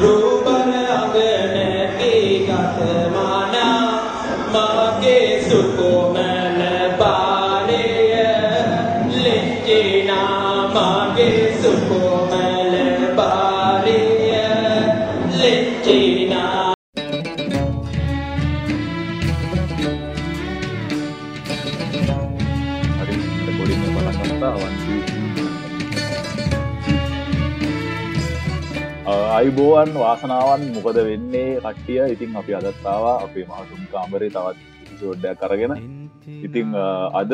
රූපන අගනැකි ගතමානා මගේ සුකෝමල අයිබෝවන් වාසනාවන් මොකද වෙන්නේ? කට්ටිය ඉතින් අපි අදත්තාවා අපේ මහතුම් කාමරේ තවත් සෝඩ්ඩයක් කරගෙන ඉතිං අද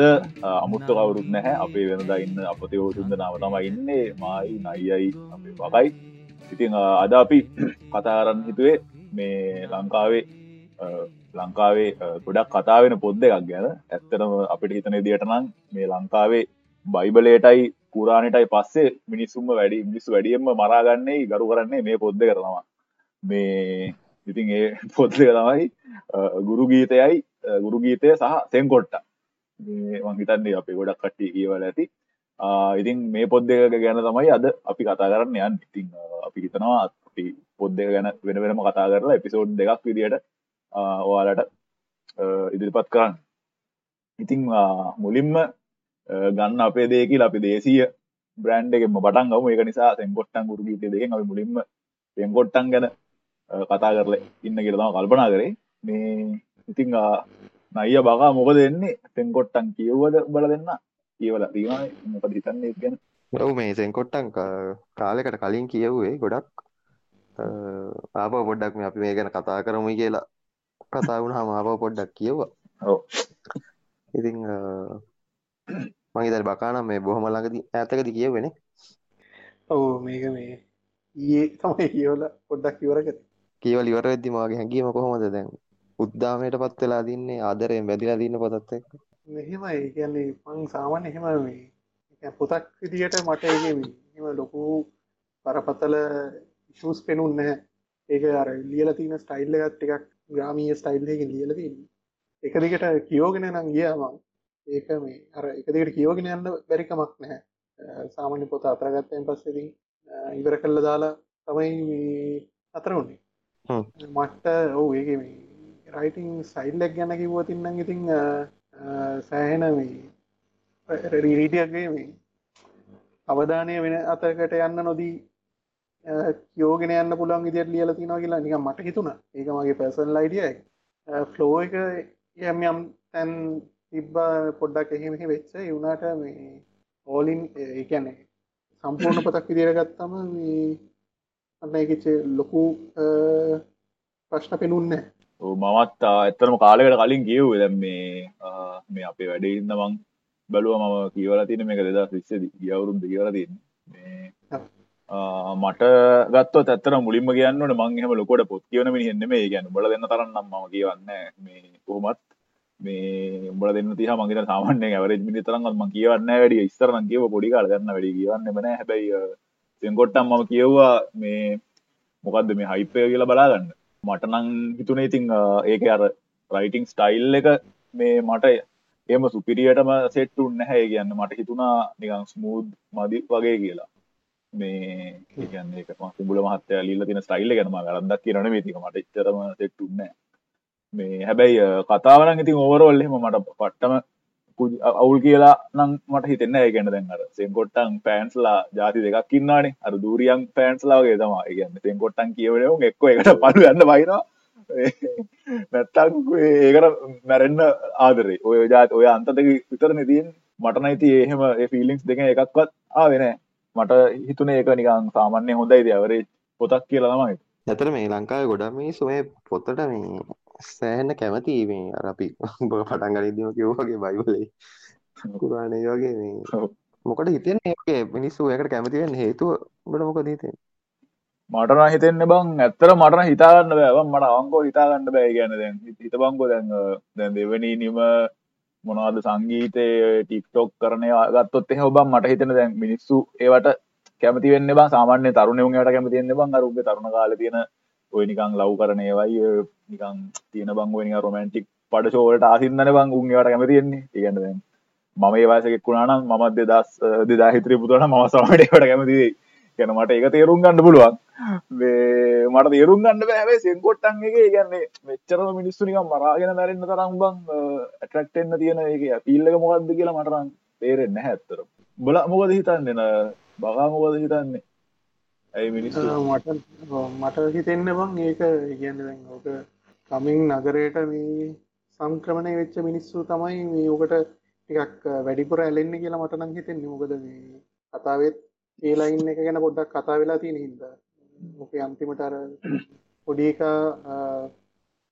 අමුත්ත කවුරුත් නැහැ. අපේ වෙනද ඉන්න අපතය ෝතුන්ද නාව තම ඉන්නේ. මයි නයියයි අපේ වකයි ඉතිං අද අපි කතාරන්න හිතුවේ මේ ලංකාවේ ලංකාවේ ගොඩක් කතා වෙන පොද් එකක් ගැන. ඇත්තටම අපිට හිතන දියටනම් මේ ලංකාවේ බයිබලේටයි පුරාණටයි පස්සේ මිනිස්සුම්ම වැඩි මිනිස්සු වැඩියම්ම මරාගන්නේ ගරු කරන්නේ මේ පොද්ද කරනවා මේ ඉතින් ඒ පොද්ද තමයි ගුරු ගීතයයි ගුරු ගීතය සහ තෙන්කොට්ට. මංහිතන්නේ අපේ ගොඩක් කට්ටිය කියවල ඇති. ඉතින් මේ පොද්ද එක ගැන තමයි අද අපි කතා කරන්න යන් ඉතින් අපි හිතනවා අපි පොද්ද ගැන වෙන වෙනම කතා කරලා එපිසෝඩ් දෙකක් විදියට ඔයාලට ඉදිරිපත් කරන්න. ඉතිං මුලින්ම ගන්න අපේ දේකල් අපි දේශීය බ්‍රන්් එකෙම පටන් ගම. එක නිසා සෙන්කොට්ටන් ගුරු ගීත දෙක අපි මුලින්ම පෙන්කොට්ටන් ගැන කතා කරල ඉන්න කියරතම කල්පනා කරේ. මේ ඉතිං නයිය බගා මොක දෙන්නේ තෙන්කොට්ටන් කියවද බල දෙන්න? කියවල දීම මොක හිතන්නේ ගැන? ඔව් මේ සෙන්කොට්ටන් කාලෙකට කලින් කියව්වේ ගොඩක් ආප පොඩ්ඩක් මේ අපි මේ ගැන කතා කරමු කියලා කතා වුණ හමාප පොඩ්ඩක් කියවා ඔව්. ඉතිං මගේ බකානම් මේ බොහොම ළඟදී ඇතකති කියවෙන ඔවු මේක මේ ඒ තමයි කියවල පොඩ්ඩක් කිවරකත කියවල ඉවර වෙද්දි මගේ හැඟීම කොහොමද දැන්? උද්දාමයට පත් වෙලා දින්නේ ආදරයෙන් බැදිලා දින්න පොතත් එක්ක? මෙහෙමයි. කියන්නේ මං සාමාන්‍ය එහෙම මේ පොතක් විදියට මට ඒක එම ලොකු පරපතල ඉෂස් පෙනුන් නැහැ. ඒක අර ලියල තින ස්ටයිල්ල එකත් එකක් ග්‍රාමීය ස්ටයිල්ලකින් ලියල තින්න එක දිගට කියෝගෙන නම් ගියාම ඒක මේ අර එක දිගට කියෝගෙන යන්න බැරිකමක් නැහැ. සාමාන්‍ය පොත අතරගත්තයෙන් පස්සෙදී ඉවර කල්ල දාලා තමයි අතර උන්නේ මට ඔවු ඒක මේ රයිටිං සයිල්ලක් ගැන කිව්වතින්නම් ඉතිං සෑහෙන මේ රීටියක්ගේ මේ අවධානය වෙන අතරකට යන්න නොදී යෝගෙන යන්න පුළන් ඉදිට ලියල තිනවා කියලා නික මට හිතුණ. ඒක මගේ පැසන් ලයිඩිය ෆ්ලෝ එක යම් යම් තැන් තිබ්බා පොඩ්ඩක් එහෙමහි වෙච්ච. යුනාට මේ ඕලින් ඒකැනේ සම්පූර්ණ පතක් විදිර ගත්තම අන්න එකච ලොකු ප්‍රශ්න පෙනුන්න මමත් ඇත්තරම කාලෙකට කලින් කියව් දැ මේ මේ අපේ වැඩ ඉන්න මං බැලුව මම කියවල තින මේක දෙදා විස්සද ගියවරුන්ද කියවල තින්න මට ගත්ත ඇත්තර මුලින්ම කියන්නට මං හම ලොකොට පොත් කියවන මිනිහෙන්න මේ ගැන බල දෙන්න තරන්නම් ම කියවන්න මේ කොහොමත් මේ උඹල දෙන්න තිහ මගේ සාමාන්‍ය ඇවරජ මිනි තරන්ගත් ම කියවන්න වැඩිය. ස්තරන කියව පොඩි කාල ගන්න වැඩි කියවන්න බන හැබැයි සෙන්කොට්ටම් මම කියව්වා මේ මොකක්ද මේ හයිපය කියලා බලාගන්න. මටනං හිතුන ඉතිං ඒක අර රයිටිං ස්ටයිල් එක මේ මට එම සුපිරියටම සෙට්ටුන් නැහැ. කියන්න මට හිතුනා නිකං ස්මූද් මදි වගේ කියලා. මේ ඒගන්න එක කුඹල මහත්තය ලිල්ල තින ස්ටයිල්ල ගැනම ගරදක් කියරන මේතික මට එච්චරම සෙට්ටුන්න මේ හැබැයි කතාවන ඉතින් ඕවරෝල්හෙම මට පට්ටම අවුල් කියලා නම් මට හිතෙන්න ඒගැන දැන්ර සෙන්කොට්ටන් පෑන්ස්ලා ජාති දෙකක් කින්නානේ අර දූරියන් පෑන්ස්ලාගේ තම ඒගන්න සෙන්කොට්ටන් කියවනව එක්ක එකට පඩු යන්න බයිනවා. නැත්තක් ඒකට මැරෙන්න්න ආදරේ. ඔය ජාත ඔය අන්තක විතර නතින් මටනයිති එහෙම ෆිලිින්ස් දෙක එකක්වත් ආවෙන මට හිතුන ඒක නිකං සාමාන්‍ය හොඳයි දවරේ පොතක් කියලා ළමයි ඇතර මේ ලංකාව ගොඩක් මේ සුමේ පොත්තට මේ සෑහන්න කැමති මේ අරපි බ පටන් ගනිදීම කිව්වගේ බයිවලේ කුරාණය වගේ මේ. මොකට හිතෙන් ඒ මිනිස්සු එකට කැමතිවෙන් හේතුව බට මොක දීතෙන් මටන හිතෙන්න බං ඇත්තර මටන හිතාගන්න බෑව මට අවංකෝ හිතාගන්න බෑ. ගැන දැන් හිත බංකෝ දැන් දැන් දෙවනී නිම මොනවද සංගීතය ටික්ටොක් කරනය ගත්තොත් එහ ඔබම් මට හිතන දැන් මිනිස්සු ඒවට කැමති වෙන්න බා. සාමාන්‍ය තරුණයුන්ට කැමතිෙන්න්න බං. අරුග තරුණ කාල තියෙන ඔය නිකං ලව් කරනයවයි නිකං තියෙන බංගුවනි රොමන්ටික් පඩ ෂෝවට ආසින්නන බං උන්ට කැමතියෙන්නේ ඉගන්න දැන් මම ඒ වයසකෙක් වුණානම් මමත් දෙදස් දෙදා හිත්‍රී පුතුන ම සමටකට කැමතියි කියන මට එක තේරුම් ගන්න පුළුවන්. මට තේරුම් ගන්න බෑවේ සෙන්කොට්ටන්ගේ ගන්නේ මෙච්චරම මිනිස්සුනිකම් මරාගෙන මැරෙන්න්න තරම් බං ඇටක්ටෙන්න්න තියෙන එක පිල්ලක මොකක්ද කියලා මටරන් තේරෙන්න හැත්තර බල මොකද හිතන්න? බගා මොකද හිතන්නේ? ඇයි මිනිස්සු මට මට හිතෙන්න බං ඒක කියන්න ඕක කමින් නගරයට මේ සංක්‍රමණය වෙච්ච මිනිස්සු තමයි මේ ඕකට ටිකක් වැඩිපුර ඇලෙන්න කියලා මට නම් හිතෙන්නේ. මොකද මේ කතාවෙත් ඒලා ඉන්න එක ගැන පොඩ්ඩක් කතා වෙලා තියෙන හින්දා. මොක අන්තිමට අර පොඩි එක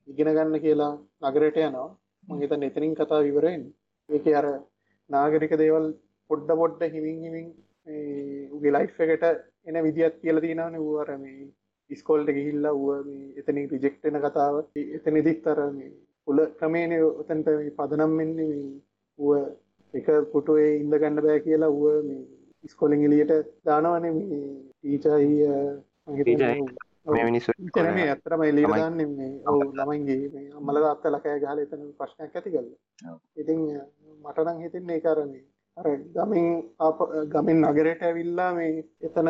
ඉගෙන ගන්න කියලා නගරයට යනවා. මං හිතන්නේ එතනින් කතා විවරෙන් ඒකේ අර නාගරික දේවල් පොඩ්ඩ පොඩ්ඩ හිමින් හිමින් උගේ ලයිෆ් එකට එන විදිහත් කියලා තියෙනවනේ. ඌ අර මේ ඉස්කෝල්ට ගිහිල්ලා ඌ මේ එතනින් රිජෙක්ට් වෙන කතාව. එතනදිත් අර මේ උල ක්‍රමේනේ උතන්ට මේ පදනම් වෙන්නේ ඌ එක පුටුවේ ඉඳ ගන්න බෑ කියලා ඌ මේ ඉස්කෝලෙන් එළියට දානවනේ මේ ටීචර්යි මේ මිනිස්සු මේ ඇත්තරම එළියට දාන්නේ ඔව් ළමයින්ගේ අම්මලා තාත්තලා කෑ ගහලා එතන ප්‍රශ්නයක් ඇති කරලා. ඉතින් මට නම් හිතෙන්නේ අර මේ අර ගමින් ගමින් නගරයට ඇවිල්ලා මේ එතන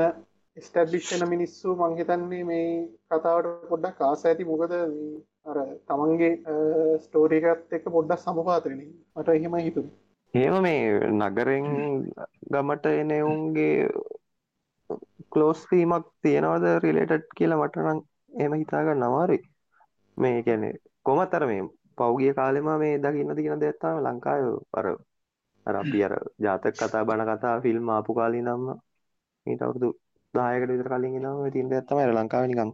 ස්ටබ්ලිෂ් වෙන මිනිස්සු මං හිතන්නේ මේ කතාවට පොඩ්ඩක් ආස ඇති. මොකද අර තමන්ගේ ස්ටෝරි එකත් එක්ක පොඩ්ඩක් සමපාත වෙන මට එහෙම හිතුනේ. එහෙම මේ නගරෙන් ගමට එන උන්ගේ ක්ලෝස් වීමක් තියෙනවද රිලේටඩ් කියලා මට නම් එහෙම හිතාගන්න අමාරුයි. මේ කියන්නේ කොහොමත් අර මේ පෞගිය කාලෙම මේ දකින්න තියෙන දෙයක් තමයි ලංකාවේ අර අර අපි අර ජාතක කතා බණ කතා ෆිල්ම් ආපු කාලේ නම් ඊට අවුරුදු 10කට විතර කලින් ඉඳන් ඔය තියෙන දෙයක් තමයි අර ලංකාවේ නිකන්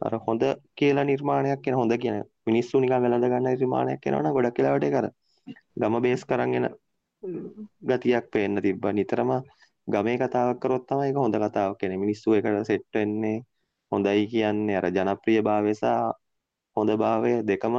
අර හොඳ කියලා නිර්මාණයක් කියන හොඳ කියන මිනිස්සු නිකන් වැළඳ ගන්න නිර්මාණයක් කරනවා නම් ගොඩක් වෙලාවට ඒක අර ගම බේස් කරන් එන ගතියක් පේන්න තිබ්බා. නිතරම ගමේ කතාවක් කරොත් තමයි ඒක හොඳ කතාවක් කියන්නේ මිනිස්සු එකට සෙට් වෙන්නේ හොඳයි කියන්නේ අර ජනප්‍රියභාවය සහ හොඳභාවය දෙකම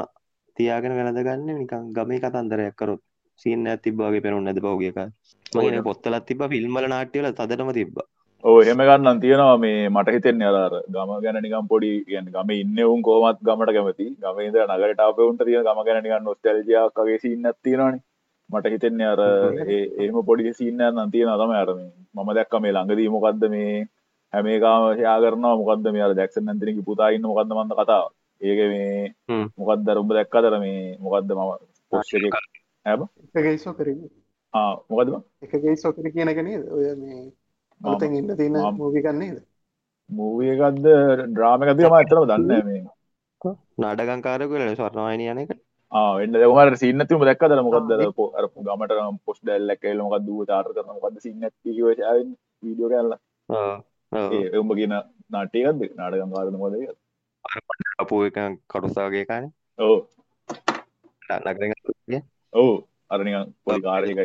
තියාගෙන වැළඳ ගන්න නිකන් ගමේ කතන්දරයක් කරොත්. සීන් එකක් තිබ්බා වගේ පේනුනේ නැද්ද පහුගිය කාලේ? මම කියන්නේ පොත්වලත් තිබ්බා ෆිල්ම් වල නාට්‍ය වල තදටම තිබ්බා ඕ එහෙම ගන්නන් තියෙනවා මේ මට හිතෙන්නේ අර ගම ගැන නිකම් පොඩි කියන්නේ ගම ඉන්න උන් කොහොමත් ගමට කැමති. ගම ඉඳලා නගරයට ආපු උන්ට තියෙන ගම ගැන නිකන් නොස්ටැල්ජියාවක් වගේ සීන් එකක් තියෙනවානේ. මට හිතෙන්නේ අර එහෙම පොඩි සීන් එකක් නම් තියෙනවා තමයි අර මේ. මම දැක්ක මේ ළඟදී මොකද්ද මේ හැම එකම ෂෙයා කරනවා. මොකද්ද මේ අර ජැක්සන් නැන්තිනගේ පුතා ඉන්න මොකද්ද මන්ද කතාව. ඒක මේ මොකක්ද අර උඹ දැක්කද මේ මොකද්ද මම පොස්ට් එකේ? හැබ එක ගේසෝ කරේ ආ මොකද්ද බං? එක ගේසෝ කර කියන එක නේද? ඔය මේ අලුතෙන් ඉන්න තියෙන මූවි එකක් නේද? මූවි එකක්ද? ඩ්‍රාම එකක්ද? මම ඇත්තටම දන්නේ නැහැ මේ නාටකංකාරයෙකු වෙලා ස්වර්ණවාහිනිය යන එක. ආ වෙන්න දෙවමාර සීන් නැතිව දැක්කද? මොකද්ද? අර අර ගමට පොස්ට් දැල්ලක් ඇවිල්ලා මොකද්ද ඌ චාටර් කරන මොකද්ද සීන් එකක් කිව්ව ෂෙයාර් වීඩියෝ ඒ උඹ කියන නාට්‍ය එකක්ද? නාටකංකාරද මොකද ඒක අපෝ එක කටුසාගේ කානේ ඔව්. නගරෙන් ඔව්. අර නිකන් පොඩි කාර් එකක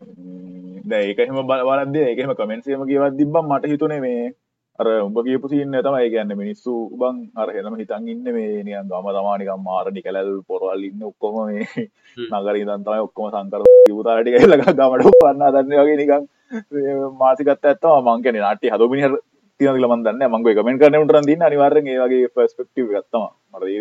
ඇවිල්ලා සීන් නැති දැන් ඒක එහෙම බලද්දී ඒක එහෙම කමෙන්ට්ස් එහෙම කියවත් තිබ්බම මට හිතුනේ මේ අර උඹ කියපු සීන් එක තමයි කියන්නේ මිනිස්සු බං අර හෙළම හිතන් ඉන්නේ මේ නිකන් ගම තමා නිකන් මාර නිකලල් පොරවල් ඉන්නේ ඔක්කොම මේ නගරේ ඉඳන් තමයි ඔක්කොම සංකර යුතාල ටික ඇවිල්ලා ගමට වන්න හදන්නේ වගේ නිකන් මාසිකත් ඇත්තම මං කියන්නේ නාට්‍ය හදපු මිනිහට තියෙන කියලා මන් දන්නේ මං ඔය කමෙන්ට් කරන නම් දින්න අනිවාර්යෙන් ඒ වගේ පර්ස්පෙක්ටිව් එකක් තමයි මට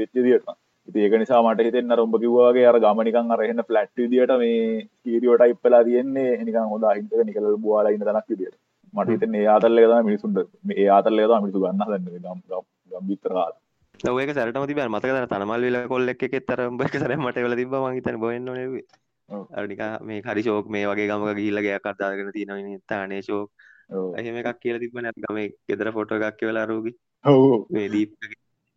ඒක නිසා මට හිතෙන්නේ අර උඹ කිව්වා වගේ අර ගම නිකන් අර එහෙන ෆ්ලැට් විදියට මේ ස්ටීරියෝ ටයිප් වෙලා තියෙන්නේ. නිකන් හොඳ අහිංසක නිකලල් බුවාලා ඉන්න තැනක් විදියට. මට හිතෙන්නේ ඒ ආතල් එක තමයි මිනිසුන්ට මේ ආතල් එක තමයි මිනිසු ගන්න ගම් ගම් විතර කාලේ. ඔය ඒක සැරටම තිබ්බා මතකද අර තනමල් විල කොල්ලෙක් එකෙත් අර උඹ එක සැරයක් මට වෙලා තිබ්බා මං හිතන්නේ බොෙන්න ඕනේ අර නිකන් මේ හරි ෂෝක් මේ වගේ ගමක ගිහිල්ලා ගයක් අදාගෙන තියෙනවා නේ තානේ ෂෝක්. එහෙම එකක් කියලා තිබ්බනේ ගමේ ගෙදර ෆොටෝ එකක් අරෝගි. ඔව්. මේ දීප්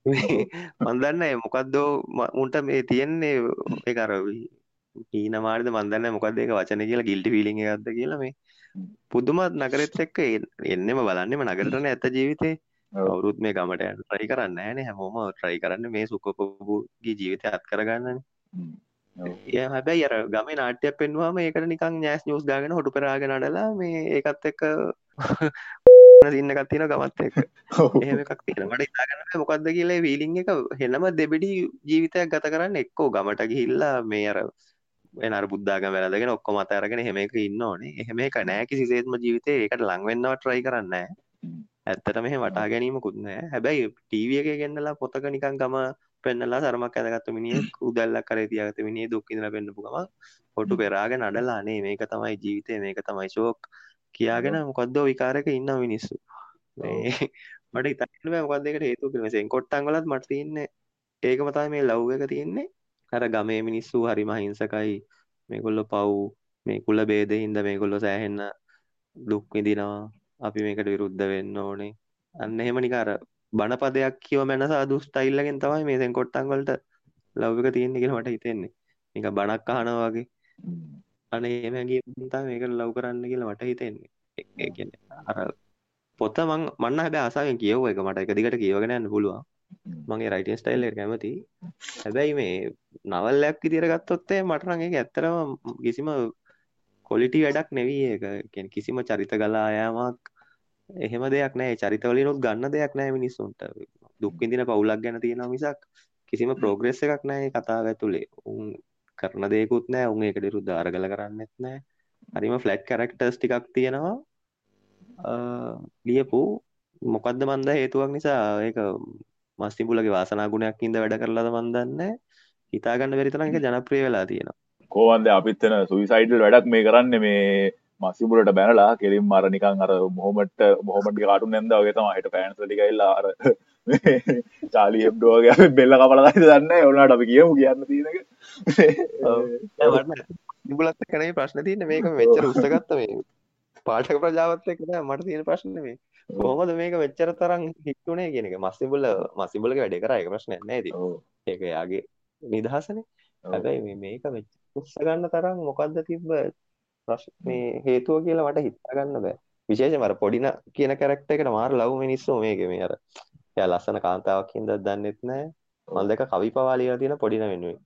මන්දන්න මොකක්දෝ මුන්ට මේ තියෙන්නේ ඒ කර හීන මාර්ද මන්දන්න මොකක්ද ඒක වචන කියලා ගිල්ටි පිලිං එකක්ද කියලා මේ පුදුමත් නගරෙත් එක්ක එන්නෙම බලන්නෙම නගරටන ඇත ජීවිතේ. අවුරුත් මේ ගමට ට්‍රයි කරන්න ෑනේ. හැමෝම ට්‍රයි කරන්න මේ සුකොපපුගේ ජීවිත අත් කරගන්නන. ඒ හැබැයි අර ගම නාට්‍යයක් පෙන්වාම ඒකට නිකං ඥෑස් නිියස් ගාගෙන හොටු පරාගෙන අඩලා මේ ඒකත් එක්ක සින්න එකක් තියෙන ගමත් එක. එහෙම එකක් තියෙන මට ඉතාගන්න මොකක්ද කියලා වීලිං එක හෙනම දෙබිඩි ජීවිතයක් ගත කරන්න එක්කෝ. ගමට ගිහිල්ලා මේ අර එනර බුද්ධාග වැලදගෙන ඔක්කොම අතරගෙන හෙම එක ඉන්න ඕනේ. එහෙම එක නෑ කිසි සේත්ම ජීවිතය ඒකට ලංවෙන්නව ට්‍රයි කරන්න ඇත්තට මෙහ වටා ගැනීමකුත් නෑ. හැබැයි ටීවිය එක ගෙන්නලා පොතක නිකන් ගම පෙන්නලා සරමක් ඇඳගත්තු මිනිහෙක් උදැල්ලක් කරේ තියාගත්ත මිනිහේ දුක් විඳලා පෙන්නපු ගමන් හොටු පෙරාගෙන අඬලා අනේ මේක තමයි ජීවිතේ. මේක තමයි ෂෝක් කියාගෙන මොකද්ද විකාරයක ඉන්න මිනිස්සු. මට හිතන්න බෑ මොකක්ද ඒකට හේතුව කියලා. මේ සෙන්කොට්ටන් වලත් මට තියෙන්නේ ඒකම තමයි මේ ලව් එක තියෙන්නේ. අර ගමේ මිනිස්සු හරිම අහිංසකයි. මේගොල්ලෝ පව් මේ කුල ભેදේ හින්දා මේගොල්ලෝ සෑහෙන්න දුක් විඳිනවා. අපි මේකට විරුද්ධ වෙන්න ඕනේ. අන්න එහෙම නිකන් අර බණපදයක් කියව මැන සාදු ස්ටයිල් එකෙන් තමයි මේ සෙන්කොට්ටන් වලට ලව් එක තියෙන්නේ කියලා මට හිතෙන්නේ. නිකන් බණක් අහනවා වගේ අනේ හැංගීම් තමයි මේකට ලව් කරන්න කියලා මට හිතෙන්නේ. ඒ කියන්නේ අර පොත මං මන්න හැබැයි ආසාවෙන් කියවුව එක මට. එක දිගට කියවගෙන යන්න පුළුවන්. මගේ රයිටින් ස්ටයිල් කැමති. හැබැයි මේ නවල් එකක් විදියට ගත්තොත් මට නම් ඒක ඇත්තටම කිසිම කොලිටි වැඩක් ඒක. කියන්නේ කිසිම චරිත ගලා යාමක් එහෙම දෙයක් නැහැ චරිතවලිනුත් ගන්න දෙයක් නැහැ මිනිස්සුන්ට. දුක් විඳින පවුලක් ගැන තියෙනවා මිසක් කිසිම ප්‍රෝග්‍රස් එකක් මේ කතාව ඇතුලේ. උන් කරන දෙයක්වත් නැහැ උන් ඒකට විරුද්ධ අරගල කරන්නෙත් නැහැ හරිම ෆ්ලැට් කැරක්ටර්ස් ටිකක් තියෙනවා. ලියපු. මොකක්ද මන්ද හේතුවක් නිසා ඒක මස්තිඹුලගේ වාසනා ගුණයක් හින්දා වැඩ කරලාද මන් දන්නේ. හිතාගන්න ඒක ජනප්‍රිය වෙලා තියෙනවා. කෝවන්ද අපිත්තන සුයිසයිඩල් වැඩක් මේ කරන්න මේ මසිබුලට බැනලා කෙලින් මර නිකන් අර මොහොමට මොහොමට කාටු නැද වගේ තම හට පෑන්ස ටිකයිල්ලා අර චාලි එබ්ඩෝගේ බෙල්ල කපලගයි දන්න ඔනාට අපි කියමු කියන්න තියෙනක නිබුලත් කනේ ප්‍රශ්න තියන්න. මේක මෙච්චර උස්සගත්ත මේ පාටක ප්‍රජාවත් එක්ක නෑ. මට තියෙන ප්‍රශ්නේ මේ. කොහොමද මේක මෙච්චර තරම් හිටුනේ කියන එක? මස්සිබුල මස්සිබුලගේ වැඩේ කරා ඒක ප්‍රශ්නයක් නෑ ඉතින්. ඒක යාගේ නිදහසනේ. හැබැයි මේක මෙච්චර උස්ස ගන්න තරම් මොකද්ද තිබ්බ ප්‍රශ්න මේ හේතුව කියලා මට හිතා ගන්න බෑ. විශේෂයෙන්ම අර පොඩින කියන කැරක්ටර් එකට මාර ලව් මිනිස්සු මේකේ මේ අර එයා ලස්සන කාන්තාවක් හින්දා දන්නෙත් නෑ. මල් දෙක කවි පවා ලියලා තියෙන පොඩින වෙනුවෙන්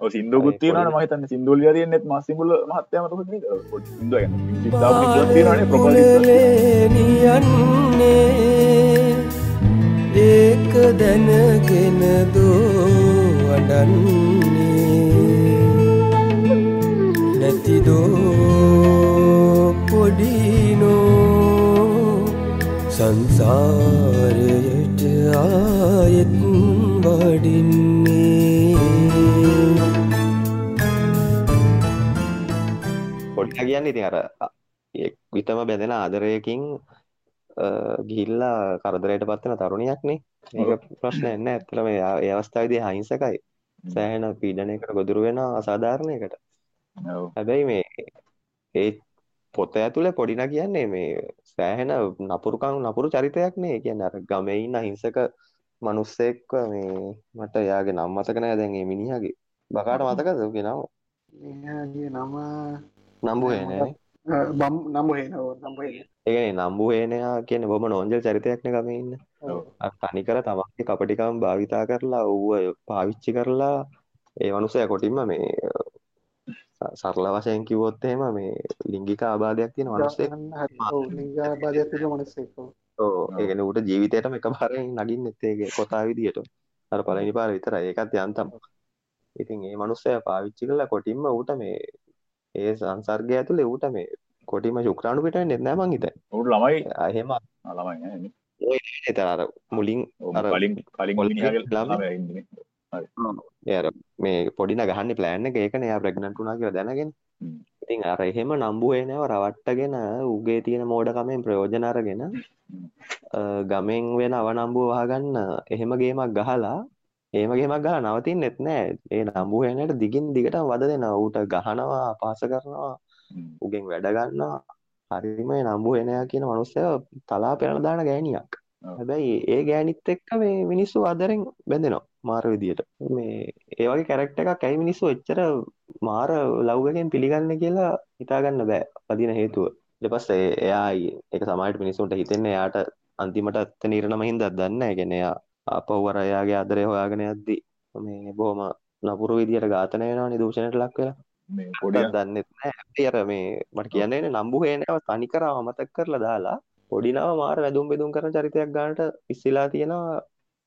සිින්දුකුත් තියෙනට මහිතන්න සිින්දුල් තියනෙත් මසිමුල මහත්‍යම නියන්නේ ඒක දැනගෙන දෝ වඩන්නේ. නැතිදෝ පොඩිනෝ සංසාරයට ආයෙත් වඩින්නේ. පොඩ්ඩ කියන්න ඉතින් අර විතම බැඳෙන ආදරයකින් ගිහිල්ලා කරදරයට පත්වෙන තරුණියක්නේ ඒක ප්‍රශ්නයක් නෑ. ඇත්තටම ඒ අවස්ථාවේදී අහිංසකයි. සෑහෙන පීඩනයකට ගොදුරු වෙන අසාධාරණයකට. හැබැයි මේ ඒ පොත ඇතුලේ පොඩිනා කියන්නේ මේ සෑහෙන නපුරුකම් නපුරු චරිතයක් නේ. කියන්නේ අර ගමේ ඉන්න අහිංසක මිනිස්සෙක්ව මේ මට එයාගේ නම මතක නෑ දැන් මේ මිනිහාගේ. බකාට මතකද ඔහුගේ නම? එයාගේ නම නම්බු හේනේ බම් නම හේනව නම්බ හේන ඒකනේ නම්බු හේනයා කියන්නේ බොහොම නෝන්ජල් චරිතයක්නේ ගමේ ඉන්න. අර තනිකර තමන්ගේ කපටිකම් භාවිතා කරලා ඌව පාවිච්චි කරලා ඒ මනුස්සයා කොටින්ම මේ සරල වශයෙන් කිව්වොත් එහෙම මේ ලිංගික ආබාධයක් තියෙන මනුස්සයෙක් බාධයක් තිබ මනස්සෙක් ඔව්. ඒ කියන්නේ ඌට ජීවිතේටම එකපාරෙන් නගින්නෙත් ඒක කොටා විදියට. අර පළවෙනි පාර විතරයි. ඒකත් යන්තම්. ඉතින් ඒ මනුස්සයා පාවිච්චි කරලා කොටින්ම ඌට මේ ඒ සංසර්ගය ඇතුලේ ඌට මේ කොටිම ශුක්‍රාණු පිට වෙන්නේ නැහැ මං හිතන්නේ. උට ළමයි. එහෙම. ළමයි නේ. අර මුලින් අර කලින් කලින් ළමයි ඉන්නේ. යාර මේ පොඩින ගහන්නේ ප්ලෑන් එක ඒකනේ එයා ප්‍රෙග්නන්ට් වුණා කියලා දැනගෙන. ඉතින් අර එහෙම නම්බු වෙනව රවට්ටගෙන උගේ තියෙන මෝඩකමෙන් ප්‍රයෝජන අරගෙන ගමෙන් වෙන අවනම්බුව වහගන්න එහෙම ගේමක් ගහලා එහෙම ගේමක් ගහලා නවතින්නෙත් නෑ. ඒ නම්බු වෙනට දිගින් දිගටම වද දෙනවා. ඌට ගහනවා, පාස කරනවා, උගෙන් වැඩ ගන්නවා. හරිම නම්බු වෙනයා කියන මනුස්සයා තලා පෙරලා දාන ගෑණියක්. හැබැයි ඒ ගෑනිත් එක්ක මේ මිනිස්සු ආදරෙන් බැඳෙනවා මාර විදියට. මේ ඒ වගේ කැරක්ටර් එකක් ඇයි මිනිස්සු එච්චර මාර ලව් එකෙන් පිළිගන්නේ කියලා හිතා ගන්න බෑ. වදින හේතුව. පස්සේ එයා ඒක සමාජයට මිනිස්සුන්ට හිතෙන්නේ එයාට අන්තිමට ඇත්ත නිරනම හින්දා දන්නේ අර එයාගේ ආදරය හොයාගෙන යද්දි මේ බොහොම නපුරු විදියට ඝාතනය වෙනවනේ දූෂණයට ලක් වෙලා. මේ පොඩි දන්නෙත් නැහැ. අර මේ මට කියන්නේ නම්බු හේනව තනිකර අමතක කරලා දාලා පොඩිනව මාර වැදුම් බෙදුම් කරන චරිතයක් ගන්නට ඉස්සිලා තියෙනවා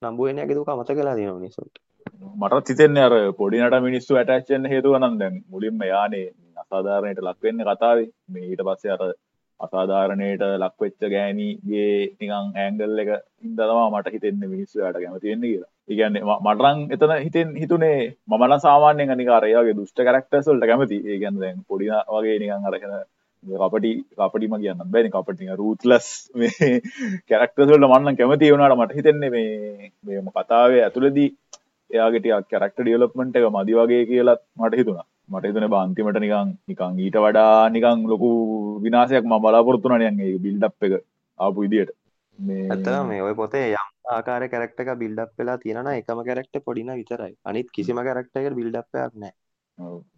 නම්බු හේනයාගේ දුක අමතක කරලා තියෙනවා මිනිස්සුන්ට. මටත් හිතෙන්නේ අර පොඩිනට මිනිස්සු ඇටච් වෙන්න හේතුව නම් දැන් මුලින්ම යානේ අසාධාරණයට ලක් වෙන්නේ කතාවේ. මේ ඊට පස්සේ අර අසාධාරණයට ලක්වෙච්ච ගෑනීගේ නිකං ඇංගල් එක ඉන්දවා මට හිතෙන්න මිනිස්සුයාට කැම තියෙන්නේ කියලා ඉගන්න මටරං එතන හිතෙන් හිතුනේ මමන සාමාන්‍යෙන් අනිකාරයගේ දුෂ්ට කරක්ටර්සල්ට කැමති ඒගන්න දැන් පොඩින වගේ නිකං අරගෙන කපටි කපටිම කියන්න බැනි කපටි රූත්ලස් මේ කැරක්ටර්සල්ට මන්න කැමති වුණට මට හිතෙන්නේ මේ මේම කතාවේ ඇතුළදී එයාගෙටියක් කැරක්ට ඩියලොප්මට එක මදි වගේ කියලත් මට හිතුණා. මට හිතන බන්තිමට නිකං නිකං ඊට වඩා නිකං ලොකු විනාසයක් ම බලාපොරත්තුන නියන්ගේ බිල්ඩප් එක ආපු ඉදියට ඇත්තම මේ ඔය පොතේ යම් ආකාර කැරක්ට එක බිල්ඩප් වෙලා තියෙන එකම කැරක්ට පොඩින විතරයි. අනිත් කිසිම කැරක්ට එක බිල්ඩප්යක් නෑ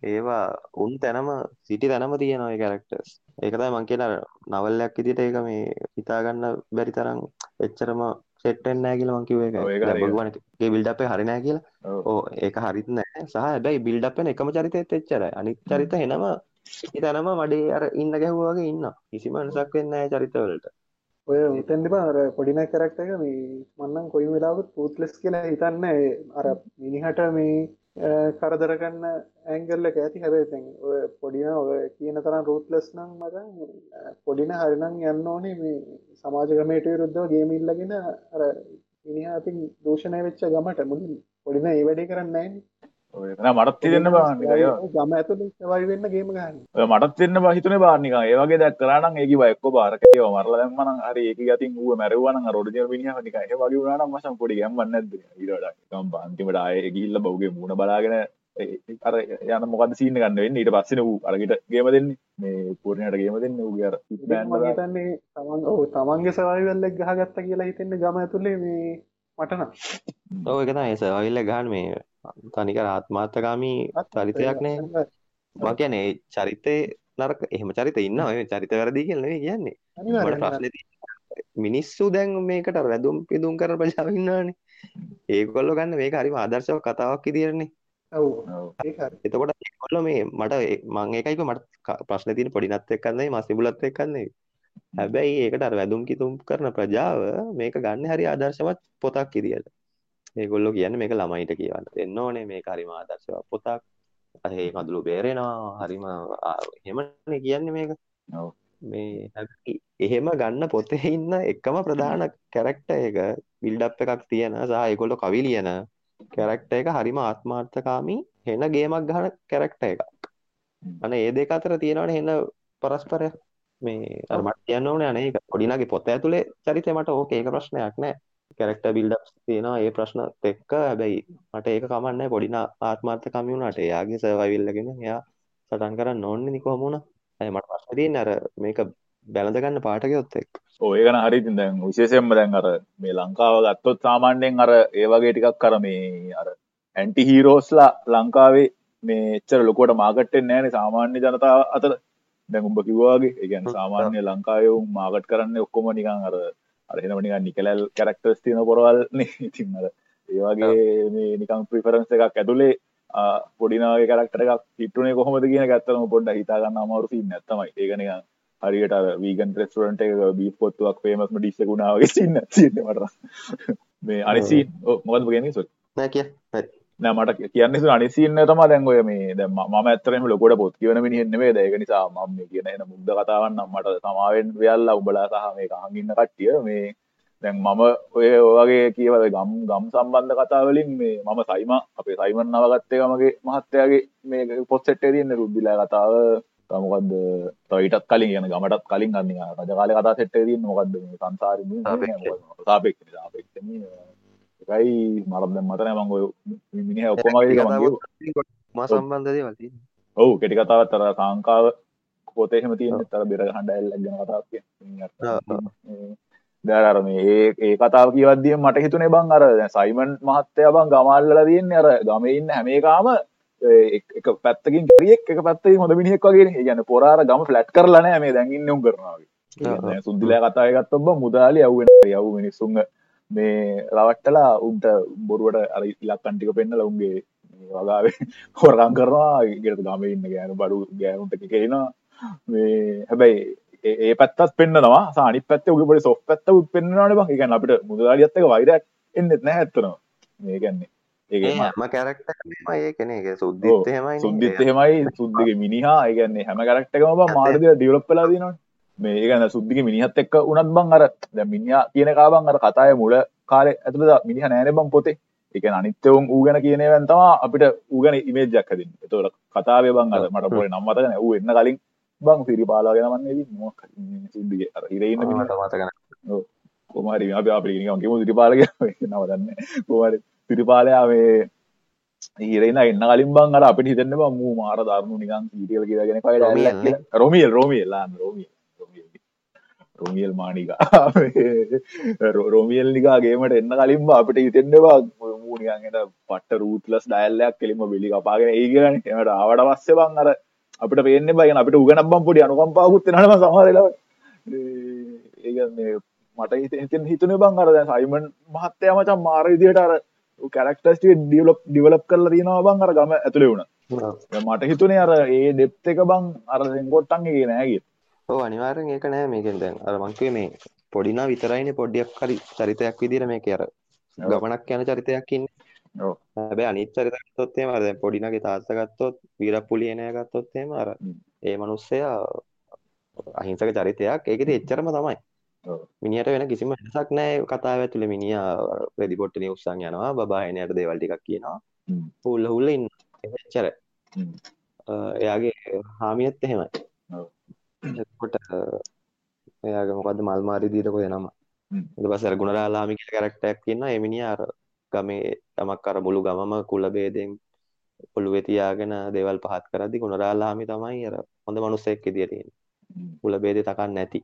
ඒවා උන් තැනම සිටි තැනම තියෙනයි කැරක්ටර්ස් ඒකතයි මං කියලා නවල්ලයක් ඉදිට ඒක මේ හිතාගන්න බැරි තරම් එච්චරම සෙට්ටෙන් නෑ කියලා මං කිව්ව. එක බගුවනගේ බිල්ඩප් හරි නෑ කියලා. ඕ ඒක හරිත් නෑ සහ හැබැයි බිල්ඩප්ෙන් එකම චරිතයත් එච්චරයි. අනිත් චරිත හෙනම තැනම මඩේ අර ඉන්න ගැහුවගේ ඉන්න කිසිම අනසක් වෙන්න නෑ චරිතවලට. ඔය උතැන්ඩි පාර පොඩින කරක්ට එක මේ මන්නන් කොයි වෙලාවත් පූත්ලෙස් කියලා හිතන්න අර මිනිහට මේ කරදරගන්න ඇංගල්ල ඇති. හැබැතැන් ඔය පොඩින ඔය කියන තරම් රූත්ලස් නම් මත පොඩින හරිනම් යන්න ඕනේ මේ සමාජගමයට විරුද්ධව ගේමිල්ලගෙන අර මිනිහාතින් දූෂණය වෙච්ච ගමට මුලින් පොඩින ඒ වැඩේ කරන්න මටත් තිරන්න බාන්න වයි වෙන්න ගේම ගන්න මටත් තින්න බහිතන බානික ඒවගේ දැක් කරනම් ඒක බයක්ක බාරකය මරල දැම්මන හරි ඒක ගතින් වූ මැරවන රොඩ මිනි නික ඒ වගේ වුණනම් මසම් පොඩි ගම්බන්න ඉරට අන්තිමට අය ගිල්ල බවගේ මුණ බලාගෙන අර යන මොකද සීන ගන්න වෙන්න? ඊට පස්සෙන වූ අරගට ගේම දෙන්නේ. මේ පූර්ණයට ගේම දෙන්න. වූ තන්නේ තමන් තමන්ගේ සවයිවල්ලක් ගහගත්ත කියලා හිතෙන්න ගම ඇතුළේ මේ මටන ඕ එකත ඒ සවයිල්ල ගහන් මේ තනික රාත්මාත්තකාමී චරිතයක් නෑ. මක් කියන්නේ චරිතය නරක. එහෙම චරිත ඉන්න ඔය චරිත වැරදි කියලනේ කියන්නේ. මට ප්‍රශ්න මිනිස්සු දැන් මේකට වැදුම් පිදුම් කර ප්‍රජාවින්නානේ ඒකොල්ල ගන්න මේක හරිම ආදර්ශව කතාවක් ඉදිරන්නේ එතකොට ඒකොල්ල මේ මට මං ඒකයික මට ප්‍රශ්න තින පොඩිනත් එක්කන්නේ මස්තිබුලත් එක්කන්නේ හැබැයි ඒකට අර වැදුම් කිතුම් කරන ප්‍රජාව මේක ගන්න හරි ආදර්ශවත් පොතක් ඉදිියට ඒගොල්ලො කියන්න මේක ළමයිට කියවන්න. දෙන්න ඕනේ මේ හරිම ආදර්ශව පොතක්. ඒ කඳුළු බේරෙනවා. හරිම හෙමන කියන්න මේක. මේ එහෙම ගන්න පොතේ ඉන්න එකම ප්‍රධාන කැරක්ට එක බිල්ඩප් එකක් තියෙන සහයකොල්ලො කවි ලියන කැරක්ට එක හරිම ආත්මාර්ථකාමී හෙන ගේමක් ගහන කැරක්ට එකක්. අන ඒ දෙක අතර තියෙනවන හෙන්න පරස්පරය. මේ අර්මට කියන්න ඕන අනේ පොඩිනගේ පොත ඇතුළේ චරිතය මට ඕක ඒක ප්‍රශ්නයක් නෑ කැරක්ට බිල්ඩක් තියෙනවා. ඒ ප්‍රශ්න එක්ක. හැබැයි මට ඒක කමන්න පොඩින ආත්මාර්ථ කමියුණට එයාගේ සවවිල්ලගෙන එයා සටන් කරන්න ඕන්න නිකොහමුණ ඇය මට පශ්නතින් අර මේක බැලඳගන්න පාටකයොත් එක් ගන හරි දැන් විශේෂෙන්ම දැන් අර මේ ලංකාව ගත්තොත් සාමාන්‍යයෙන් අර ඒ වගේ ටිකක් කර මේ අර ඇන්ටි හීරෝස්ලා ලංකාවේ මේ එච්චර ලොකොට මාගට්ටෙන් නෑන සාමාන්‍ය ජනතාව අතර. දැන් උඹ කිව්වාගේ ඒගැන සාමාන්‍ය ලංකාවවුම් මාගට් කරන්න ඔක්කොම නිකං අර අරහෙනමනික නිකලල් කැරක්ටර්ස් තියන පොරවල් ඉතින්නද ඒවාගේ මේ නිකං ප්‍රිෆරන්ස එකක් ඇතුළේ පොඩිනාගේ කරක්ට එකක් හිටුනේ කොහොමද කියන ගත්තම පොඩ්ඩ හිතාගන්න අමාරු සින්න ඇත්තමයි ඒකනක හරියට වීගන් ප්‍රෙස්ටරන්ට එක බී පොත්තුවක් පේමස්ම ඩිස්සකුණාවගේ සින්න සින්නමට මේ අනිසි මොකද ගෙන සොත් නෑ කිය මට කියන්න අනිසින්න තම දැන්ගොය මේ දැ ම ඇතරම ලොකොට පොත් කියවන මිනිහෙන්නෙේ දැක නිසා මම කියන එන මුද්ද කතාවන්න මට සමාවෙන් වෙල්ලා උබලා සහ මේ හඟින්න කට්ටිය මේ දැන් මම ඔය ඔගේ කියවද ගම් ගම් සම්බන්ධ කතාවලින් මේ මම සයිම අපේ සයිමන් නවගත්තේ මගේ මහත්තයාගේ මේ පොත්සෙට්ටේ තියන්න රුබ්බිලා කතාව. තමොකක්ද තයිටත් කලින් කියන ගමටත් කලින් ගන්න රජකාල කතා සෙට්ටේ තියන්න මොකක්ද සංසාරම සාපෙක් සාපෙක්ම එකයි මරද මතන මංග මිනිහ ඔක්කොමගේ මා සම්බන්ධය වති ඔවු කෙටි කතාවත් තර සංකාව පොතේහෙම තියන තර බෙර හඬ එල්ලගෙන කතාව දැරර මේ ඒ කතාව කියවදදිය මට හිතුනේ බං අර සයිමන් මහත්තය බං ගමල්ල තියන්නේ. අර ගමඉන්න හැමේකාම එක පැත්තකින් ගරියෙක් එක පැත්තේ හොඳ මිනිහෙක් වගේ ගැන පොරාර ගම ෆලට් කරලන මේ දැඟින්න උම් කරනාවේ සුද්දිලා කතායගත් ඔබ මුදාලි යව්වෙන යව් මිනිස්සුන්ග මේ රවට්ටලා උන්ට බොරුවට අර ඉලක්කන්ටික පෙන්න්න ලවුන්ගේ වගාවේ හොරකං කරනවා ගෙට ගම ඉන්න ගෑනු බඩු ගෑනුන්ට කෙනවා මේ හැබැයි ඒ පැත්තත් පෙන්න්නවා. සානි පැත්ත උගට සොෆ් පැත්ත උත් පෙන්න්නවාට බං. එකන්න අපිට මුදලාඩියත්තක වෛරක් එන්නෙත් නෑ ඇත්තනවා මේකන්නේ ඒම කැරක්ට ඒ කෙනෙ සුද්දිත් හෙමයි සුද්දිත් හෙමයි සුද්දගේ මිනිහා. ඒගන්නේ හැම කරක්ටකම මාර්ගය ඩියලප්පලා දිනවා මේ ඒගන සුද්දික මිනිහත් එක්ක උනත් බං අර දැන් මිනිහා කියන කාබන් අර කතාය මුල කාලේ ඇතුළත මිනිහ නෑනේ බං පොතේ. කියන්නේ අනිත්‍යවුන් ඌ ගැන කියන ඒවාන් තමයි අපිට ඌ ගැන ඉමේජ් එකක් හැදෙන්නේ. ඒතකොට කතාවේ බං අර මට පොරේ නම් මතක නෑ. ඌ එන්න කලින් බං ගැන ඉතින් මොකක් හරි සුද්දිගේ. අර මිනිහ. මට මතක නැහැ. කොමාරි අපි අපි නිකන් කිමු සිරිපාල කියලා. නම දන්නේ කොමාරි සිරිපාලයා මේ ඉරෙන එන්න කලින් බං අර අපිට හිතෙන්න බං මූ මාර දරුණු නිකන් සීරියල් කියලාගෙන කය රොමියල් නේ? රොමියල් රොමියල් ආ රොමියල් රොමියල් රොමියල් මානිකා රොමියල් නිකාගේමට එන්න කලින්ම අපිට හිතෙන්නවා මූනියන්ට පට රූටලස් ඩයිල්ලයක් කෙලිම බිලි කපාගෙන ඒ කියන එමට ආවට පස්සේ බං අර අපිට පේන්න බයි අපිට උගන බම් පොඩි අනුකම්පාකුත් නම සමහරලා ඒ මට හිතෙන් හිතන බං අර දැන් සයිමන් මහත්තයා මචං මාර විදියට අර කැරක්ටර්ස් ටික ඩිවලොප් කරලා තියෙනවා බං අර ගම ඇතුලේ වුණා. මට හිතුනේ අර ඒ ඩෙප්ත් එක බං අර දෙන්කොට්ටන් එකේ නෑ කිය ඔව් අනිවාර්යෙන් ඒක නෑ මේකෙන් දැන් අර මං කිව්වේ මේ පොඩිනා විතරයිනේ පොඩ්ඩක් හරි චරිතයක් විදිහට මේකේ අර ඔව්. ගමනක් යන චරිතයක් ඉන්නේ. ඔව්. හැබැයි අනිත් චරිත ගත්තොත් එහෙම අර දැන් පොඩිනාගේ තාත්තා ගත්තොත් වීරප්පුලිය නෑ ගත්තොත් එහෙම අර. ඒ මිනිස්සයා අහිංසක චරිතයක්. ඒකෙදි එච්චරම තමයි. ඔව්. මිනිහට වෙන කිසිම වෙනසක් නෑ කතාව ඇතුලේ මිනිහා රෙදි පොට්ටේ උස්සන් යනවා බබා එනයට දේවල් ටිකක් කියනවා. හ්ම්. හුල්ල ඉන්න. එච්චර. හ්ම්. එයාගේ හාමියත් එහෙමයි. ඔව්. එතකොට එයාගේ මොකද්ද මල්මාරි දීද කොහෙ නම. හ්ම්. ඊට පස්සේ අර ගුණරාලාමි කියලා කැරක්ටර් එකක් ඉන්නවා. ඒ මිනිහා අර ගමේ යමක් අර මුළු ගමම කුල ભેදෙන් ඔළුවේ තියාගෙන දේවල් පහත් කරද්දි ගුණරාලාමි තමයි අර හොඳ මිනිස්සෙක් ඉන්නේ. කුල ભેදේ තකන්නේ නැති.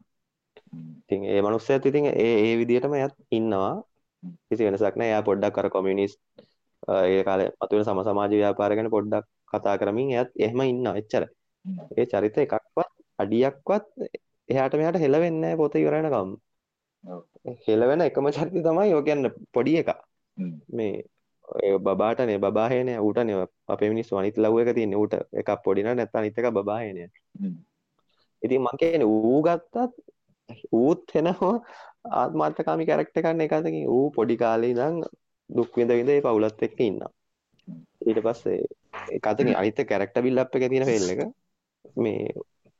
ඉතින් ඒ මිනිස්සයාත් ඉතින් ඒ ඒ විදියටම එයත් ඉන්නවා. කිසි වෙනසක් නැහැ. එයා පොඩ්ඩක් අර කොමියුනිස්ට් ඒ කාලේ මතුවෙන සම සමාජ ව්‍යාපාර ගැන පොඩ්ඩක් කතා කරමින් එයත් එහෙම ඉන්නවා. එච්චරයි. ඒ චරිත එකක්වත් අඩියක්වත් එහාට මෙහාට හෙලවෙන්නේ පොත ඉවර වෙනකම්. ඔව්. හෙලවෙන එකම චරිතය තමයි ඔය කියන්නේ පොඩි එකා. මේ ඒ බබාටනේ බබා හේනේ ඌටනේ අපේ මිනිස්සු අනිත් ලව් එක තියෙන්නේ ඌට එකක් පොඩි නෑ නැත්නම් අනිත් එක බබා හේනේ. ඉතින් මං කියන්නේ ඌ ගත්තත් ඌත් එනවා ආත්මාර්ථකාමී කැරක්ටර් එකක් නේ එක අතකින් ඌ පොඩි කාලේ ඉඳන් දුක් විඳ විඳ ඒ පවුලත් එක්ක ඉන්නවා. ඊට පස්සේ ඒක අතකින් අනිත් කැරක්ටර් බිල්ඩ් අප් එකේ තියෙන ෆේල් එක මේ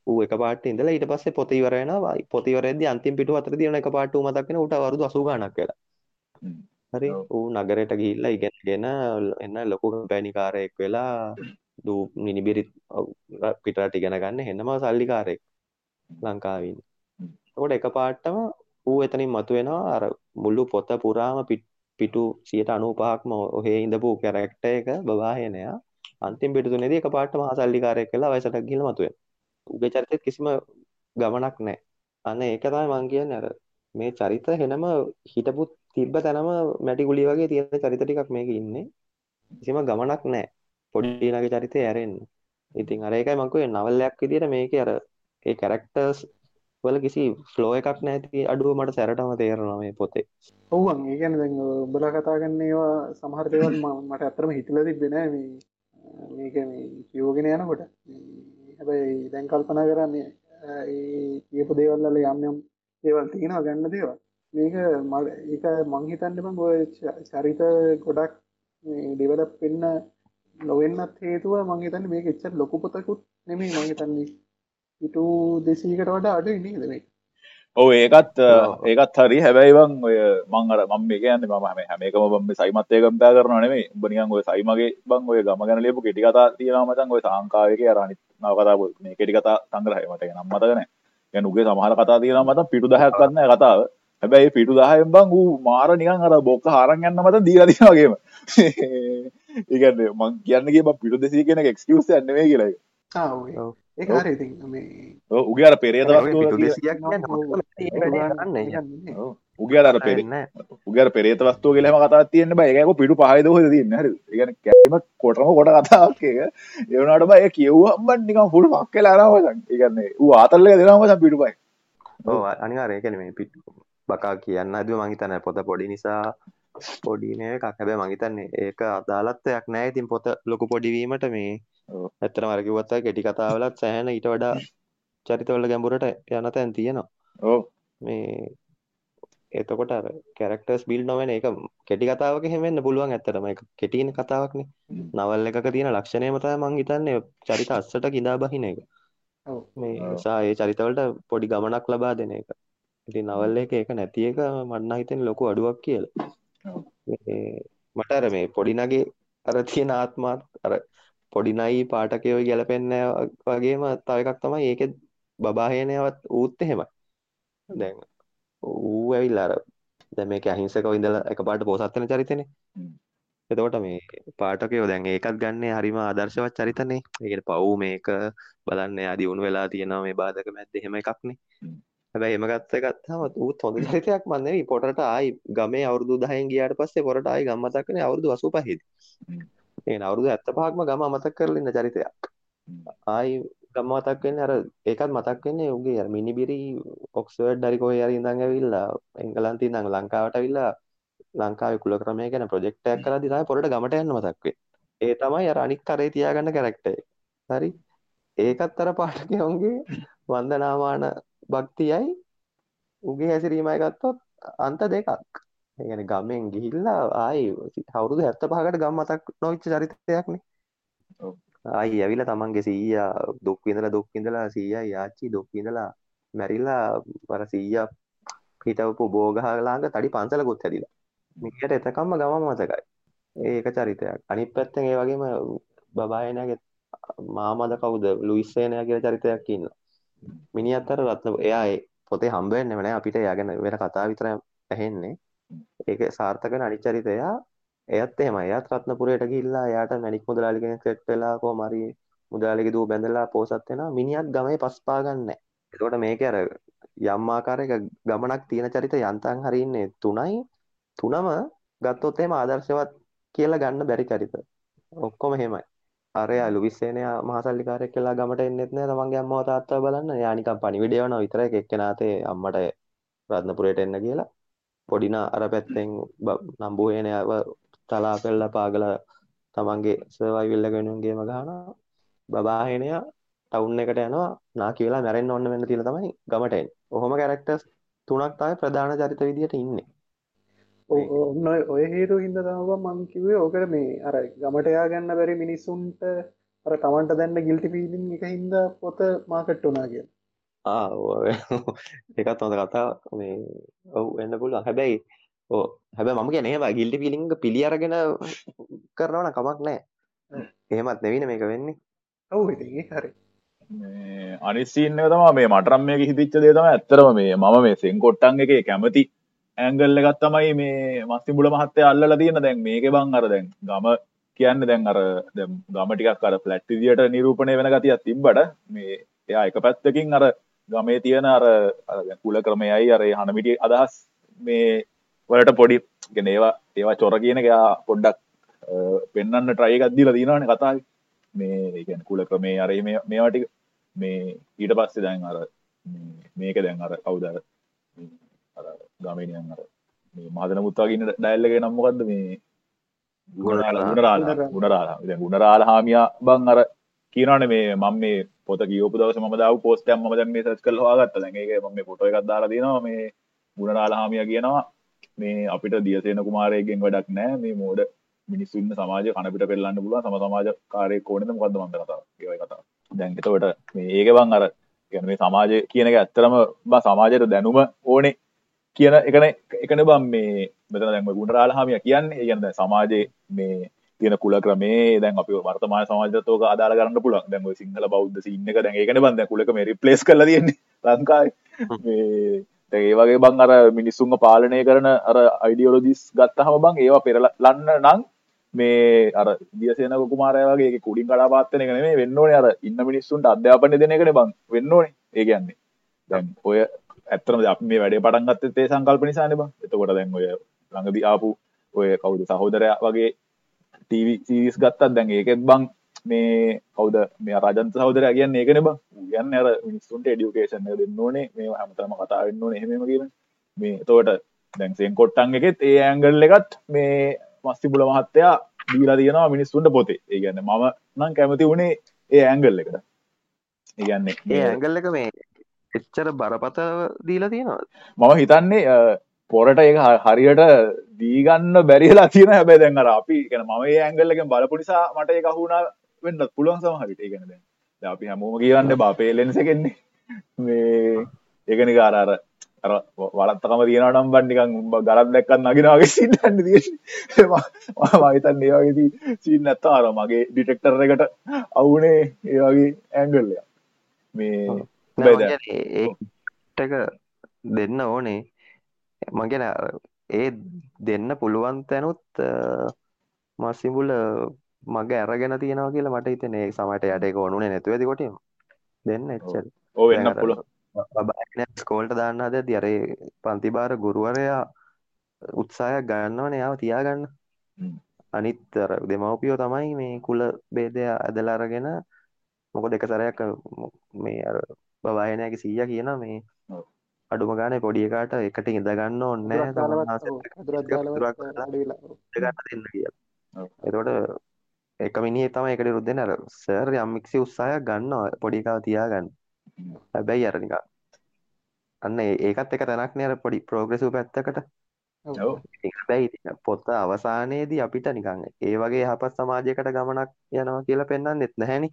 ඌ එකපාරට ඉඳලා ඊට පස්සේ පොත ඉවර වෙනවා පොත ඉවර වෙද්දී අන්තිම පිටුව අතර තියෙන එකපාරට ඌ මතක් වෙන ඌට අවුරුදු 80 ගණක් වෙලා. හරි. ඌ නගරයට ගිහිල්ලා ඉගෙනගෙන එන්න ලොකු කම්පැනිකාරයෙක් වෙලා දූ මිනිබිරි පිටරට ඉගෙන ගන්න හෙන්නම සල්ලිකාරයෙක් ලංකාවේ ඉන්න. එතකොට එකපාරටම ඌ එතනින් මතුවෙනවා අර මුළු පොත පුරාම පිට- පිටු 95%ක්ම ඔහේ ඉඳපු කැරක්ටර් එක බබාහෙනයා අන්තිම පිටු තුනේදී එකපාරට මහා සල්ලිකාරයෙක් වෙලා වයසට ගිහිල්ලා මතුවෙනවා. ඌගේ චරිතෙත් කිසිම ගමනක් නැහැ. අන්න ඒක තමයි මං කියන්නේ අර මේ චරිත හෙනම හිටපු තිබ්බ තැනම මැටි ගුලි වගේ තියෙන චරිත ටිකක් මේකේ ඉන්නේ. කිසිම ගමනක් නැහැ. පොඩි නගේ චරිතය ඇරෙන්න. ඉතින් අර ඒකයි මං කිව්වේ නවල් එකක් විදියට මේකේ අර ඒ කැරක්ටර්ස් වල කිසි ෆ්ලෝ එකක් නැති අඩුව මට සැරටම තේරෙනවා මේ පොතේ. ඔව්වන් ඒ කියන්නේ දැන් උඹලා කතා කරන ඒවා සමහර දේවල් ම- මට ඇත්තටම හිතලා තිබ්බේ නෑ මේ මේක මේ කියවගෙන යනකොට මේ හැබැයි දැන් කල්පනා කරන්නේ අ, ඒ කියපු දේවල් වල යම් යම් දේවල් තියෙනවා ගන්න දේවල්. මේක මට ඒක මං හිතන්නේ බං ඔය ච- චරිත ගොඩක් මේ ඩෙවලොප් වෙන්න නොවෙන්නත් හේතුව මං හිතන්නේ මේක එච්චර ලොකු පොතකුත් නෙමෙයි මං හිතන්නේ. ඉටු 200කට වඩා අඩුයි නේද මේක? ඔව ඒකත් ඒකත් හරි හැබැයිවන් ඔය මං අර මම කියන්න ම හම හැමකම බම සයිමත්තය කම්තා කරන නේ උඹනිියන් ඔය සයිමගේ බං ඔය ගම ගැන ලපු කෙටි කතා තියෙනමතන් ඔය සංකාවක අරනිත් නවකතා මේ කෙටි කතා සංග්‍රහමට නම්මතකන ගැනුගේ සමහර කතා තියෙන මත පිටු දහයක් කරන්න කතාව. හැබැයි පිටු දහයෙන් බං වූ මාර නිකන් අර බොක්ක හරන් යන්න මත දීරදිවාගේම ඒකන්න මං කියන්නගේ පිටු දෙසී කෙන එක්ස්කියස ඇන්නේ කියලයි ඔව්. හරි ඉතින් මේ ඔව් උගේ අර පෙරේත ඔය වස්තුව පිටු කියලා- 200ක් කියන්නේ හොඳම ඒක වැඩේ කරන්නේ නැහැ. ඔව්. උගේ අර අර පෙරේ නැහැ. උගේ අර පෙරේත වස්තුව කියලා හැම කතාවක් තියෙන්න බෑ. ඒක පිටු පහයිද හරිද? ඒ කියන්නේ කැම කොටම කොට කතාවක් ඒක. ඒ වුණාට බෑ ඒක කියුවම බන් නිකන් ෆුල් ෆක් වෙලා යනවා මචං. ඒ කියන්නේ ඌ ආතල් එක දෙනවා මචං පිටු පහයි. ඔව් අනිවාර්යයෙන් ඒ කියන්නේ මේ පිට බකා කියන්න හදුව මං හිතන්නේ පොත පොඩි නිසා පොඩි නේ එකක්. හැබැයි මං හිතන්නේ ඒක අදාළත්වයක් නැහැ ඉතින් පොත ලොකු පොඩි වීමට මේ කිව්වත් අය කෙටි කතාවලත් සෑහෙන ඊට වඩා චරිතවල ගැඹුරට යන තැන් තියෙනවා. මේ එතකොට කැරක්ටර්ස් බිල්ඩ් නොවෙන එක කෙටි කතාවක එහෙම වෙන්න පුළුවන් ඇත්තටම. ඒක කෙටින කතාවක්නේ. නවල් එකක තියෙන ලක්ෂණයම තමයි මං හිතන්නේ චරිත අස්සට කිඳා බහින එක. මේ. නිසා ඒ චරිතවලට පොඩි ගමනක් ලබා දෙන එක. ඉතින් නවල් එක ඒක නැති එක මන්න හිතෙන ලොකු අඩුවක් කියලා මට අර මේ පොඩි නගේ අර තියෙන ආත්මාත් අර පොඩි නයි පාඨකයෝ ගැලපෙන්නේ වගේම තව එකක් තමයි ඒකෙත් බබාහේනයවත් ඌත් එහෙමයි දැන් ඌ ඇවිල්ලා අර දැන් මේක අහිංසකව ඉඳලා එකපාරට පොසත් වෙන චරිතනේ. එතකොට මේ පාඨකයෝ දැන් ඒකත් ගන්නේ හරිම ආදර්ශවත් චරිතනේ. ඒ කියන්නේ පව් මේක බලන්න එයා දියුණු වෙලා තියෙනවා මේ බාධක මැද්ද එහෙම එකක්නේ. හ්ම්. හැබැයි එහෙම ගත්ත ගත්තාම ඌත් හොඳ චරිතයක් මන් නෙවෙයි. පොරට ආයි ගමේ අවුරුදු 10න් ගියාට පස්සේ පොරට ආයි ගම මතක් වෙන්නේ අවුරුදු 85 දී. හ්ම්. ඒ අවුරුදු 75ක්ම ගම අමතක කරලා ඉන්න චරිතයක්. ආයි ගම මතක් වෙන්නේ අර ඒකත් මතක් වෙන්නේ උගේ අර මිනිබිරි ඔක්ස්ෆර්ඩ් හරි කොහේ හරි ඉඳන් ඇවිල්ලා එංගලන්තේ ඉඳන් ලංකාවට ඇවිල්ලා ලංකාවේ කුල ක්‍රමය ගැන ප්‍රොජෙක්ට් එකක් කරද්දි තමයි පොරට ගමට යන්න මතක් වෙන්නේ. ඒ තමයි අර අනික් කරේ තියාගන්න කැරක්ටර් එක. හරි. ඒකත් අර පාඨකයන්ගේ වන්දනාමාන භක්තියයි උගේ හැසිරීමයි ගත්තොත් අන්ත දෙකක්. ඒ කියන්නේ ගමෙන් ගිහිල්ලා ආයි අවුරුදු 75කට ගම මතක් නොවිච්ච චරිතයක්නේ. ආයි ඇවිල්ලා තමන්ගේ සීයා දුක් විඳලා දුක් විඳලා සීයයි ආච්චි දුක් විඳලා මැරිලා අර සීයා හිටවපු බෝගහ ළඟ තඩි පන්සලකුත් හැදිලා. මිනිහට එතකම්ම ගම මතකයි. ඒක චරිතයක්. අනිත් පැත්තෙන් ඒ වගේම බබායනගේ මාමද කවුද ලුයිස් සේනයා කියලා චරිතයක් ඉන්නවා. මිනිහත් අර රත්න එයා ඒ පොතේ හම්බ වෙන්නේම නැහැ අපිට එයා ගැන වෙන කතා විතරයි ඇහෙන්නේ. ඒක සාර්ථක වෙන අනිත් චරිතය එයත් එහෙමයි. එයාත් රත්නපුරයට ගිහිල්ලා එයාට මැණික් මුදලාලි කෙනෙක් සෙට් වෙලා කොහොම හරි මුදලාලිගේ දුව බැඳලා පෝසත් වෙනවා. මිනිහත් ගමේ පස් පා ගන්නෑ. එතකොට මේකේ අර යම් ආකාරයක ගමනක් තියෙන චරිත යන්තම් හරි ඉන්නේ තුනයි තුනම ගත්තොත් එහෙම ආදර්ශවත් කියලා ගන්න බැරි චරිත. ඔක්කොම එහෙමයි. අරයා ලුවිස් සේනයා මහසල්ලිකාරයෙක් කියලා ගමට එන්නෙත් නෑ තමන්ගේ අම්මව තාත්තව බලන්න. එයා නිකන් පණිවිඩ යවනවා විතරයි එක්කෙනාතේ අම්මට රත්නපුරයට එන්න කියලා. පොඩිනා අර පැත්තෙන් නම්බු හේනයව තලා පෙල්ලා පාගලා තමන්ගේ සර්වයිවල් එක වෙනුවෙන් ගේම ගහනවා. බබා හේනයා ටවුන් එකට යනවා නාකි වෙලා මැරෙන්න ඕන වෙන්න තියලා තමයි ගමට එන්නේ. ඔහොම කැරක්ටර්ස් තුනක් තමයි ප්‍රධාන චරිත විදියට ඉන්නේ. ඔන්න ඔය හේතු හින්ද තම මං කිවේ ඕකට මේ අර ගමට යා ගන්න බැරි මිනිස්සුන්ට අර තමන්ට දැන්න ගිල්ටි පීලින් එක හින්ද පොත මාකට් වනා කිය ආ ඒකත් හොඳ කතා මේ ඔව් වෙන්න පුළුවන්. හැබැයි ඕ හැබැයි මම කියන්නේ එහෙම ගිල්ටි ෆීලිං එක පිළි අරගෙන කරනවා නම් කමක් නැහැ. එහෙමත් නෙවෙයිනේ මේක වෙන්නේ. ඔව් ඉතින් ඒ හරි. මේ අනිස්සින්න තමා මේ මටරම් මේක හිතිච්ච දේ තම ඇත්තරම මේ මම මේ සෙන් කොට්ටන් එක කැමති ඇංගල්ල එකත් තමයි මේ මස්ති බුල මහත්තය අල්ලලා තියෙන දැන්. මේක බං අර දැන් ගම කියන්න දැන් අර ගම ටිකක් අර ෆලට් විදියට නිරූපණය වෙන ගතියක් තිබ්බට මේ එයා එක පැත්තකින් අර ගමේ තියෙන අර කුල ක්‍රමයයි අර හනමිටිය අදහස් මේ වලට පොඩි ගෙන ඒවා ඒවා චොර කියන එයා පොඩ්ඩක් පෙන්න්න ට්‍රයිකක් දිල දීනවන කතා මේ ගැන කුල ක්‍රමේ අර මේවාටික මේ ඊට පස්සේ දැන් අර මේක දැන් අර කවුදර ගමනියන් අර මාදන මුත්තාගන්න ඩැල්ලගේ නම්මකක්ද මේ ගුණරාල ගුණරාලා. ගුණරාල. හාමියා බං අර කියනන මේ මම මේ පොත කියෝප දවස ම දාව පෝස්ටම් ම දැන් මේ සච් කල වාගත්ත දැගේ ම පොට එකක් දාලා දෙනවා මේ ගුණරාල හාමිය කියනවා මේ අපිට දියසේන කුමාරයගෙන් වැඩක් නෑ මේ මෝඩ මිනිස්සුන්න සමාජ කනපිට පෙල්ලන්න පුළුව සම සමාජ කාරය කෝනද මොකද මන්ද කතා ඒවයි කතා දැන්ගතවට මේ ඒක බං අර ගැන මේ සමාජය කියන එක ඇත්තරම බ සමාජයට දැනුම ඕනේ කියන එකන එකන බම් මේ මෙතන දැන්ම ගුණරාලහමිය කියන්නේ. ගැන සමාජයේ මේ තියෙන කුල ක්‍රමේ දැන් අපි වර්තමාන සමාජතෝක අදාල කරන්න පුල දැන්ව සිංහල බෞද්ධ සින්න එක දැන් ඒකන බන්ද කුලක මේ රිපලස් කල තියෙන්නේ ලංකායි ඒ වගේ බං අර මිනිස්සුන්ග පාලනය කරන අර අයිඩියෝලොජිස් ගත්තහම බං ඒවා පෙරල ලන්න නං මේ අර දියසේන කුමාරයගේ කුඩින් කඩාපාත්තන කන වෙන්නෝන අර ඉන්න මිනිස්සුන්ට අධ්‍යාපන දෙනකන බං. වෙන්නෝනේ ඒ කියන්නේ. දැන් ඔය ඇත්තරම අප මේ වැඩේ පටන්ගත්ත තේ සංකල්ප නිසාන බ. එතකොට දැන් ඔය ළඟදි ආපු ඔය කවුද සහෝදරය වගේ ටීවි සිරිස් ගත්තත් දැන් ඒකෙත් බං මේ කවද මේ රජන්ත සහෝදර කියන්න ඒකන බ. ගන්න අර මිනිස්සුන්ට එඩියුකේෂන් දෙන්න ඕනේ. මේ හමතම කතාවෙන්න ඕන. හෙම කියන මේ තෝට දැන්සෙන් කොට්ටන් එකෙත් ඒ ඇංගල් එකත් මේ මස්ති පුල මහත්තයා දීලා තියෙනවා මිනිස්සුන්ට පොතේ. ඒ ගන්න මම නම් කැමති වුණේ ඒ ඇංගල් එකට. ඒගන්නේ ඒ ඇංගල් එක මේ එච්චර බරපතල දීලා තියෙනවා මම හිතන්නේ පොරට ඒ හරියට දීගන්න බැරිලා තියෙන හැබැ දැන්ර අපි ගැන ම ඇංගල්ලක බලපු නිසා මට එක හුණා වෙන්න පුළුවන් සමහරිට ගැන දැන් අපි හැමෝම කියන්න බාපේ ලෙන්ස කෙන්නේ මේ ඒකනි කාරාර අර වලත්තකම තියෙනවා නම් බන්නිකන් උඹ ගලත් දැක්කත් නගිනවාගේ සින්නන්න තිය මහිතන් ඒවාගේදී සින්න ඇත්ත අර මගේ ඩිටෙක්ටර් එකට අවුනේ ඒවාගේ ඇංගල්ලය මේ ඒටක දෙන්න ඕනේ. මගෙන ඒ දෙන්න පුළුවන් තැනුත් මස්සිඹුල මගේ ඇරගෙන තියෙනවා කියලා මට හිතනේ සමට යට එක ඕනුනේ නැතුව ඇති කොටම දෙන්න එච්චල් ඕ වෙන්න පුළ ස්කෝල්ට දාන්න අද දියරේ පන්තිබාර ගුරුවරයා උත්සායක් ගන්නවන යාව තියාගන්න. අනිත්තර දෙමවපියෝ තමයි මේ කුල බේදය ඇදලාරගෙන මොක දෙක සරයක් මේ බවායනයක සීය කියන මේ අඩුම ගාන පොඩියකාට එකට ඉඳගන්න ඔන්න දෙන්න කිය එතකොට එක මිනි තම එකට රුද්දෙන අර සර් යම්මික්සි උත්සාය ගන්න පොඩිකාව තියාගන්න. හැබැයි අරනික අන්න ඒකත් එක තැනක් නෑර පොඩි ප්‍රෝග්‍රෙසු පැත්තකට. බැයි පොත්ත අවසානයේදී අපිට නිකං ඒ වගේ හපත් සමාජයකට ගමනක් යනවා කියලා පෙන්න්න නෙත් නැහැනි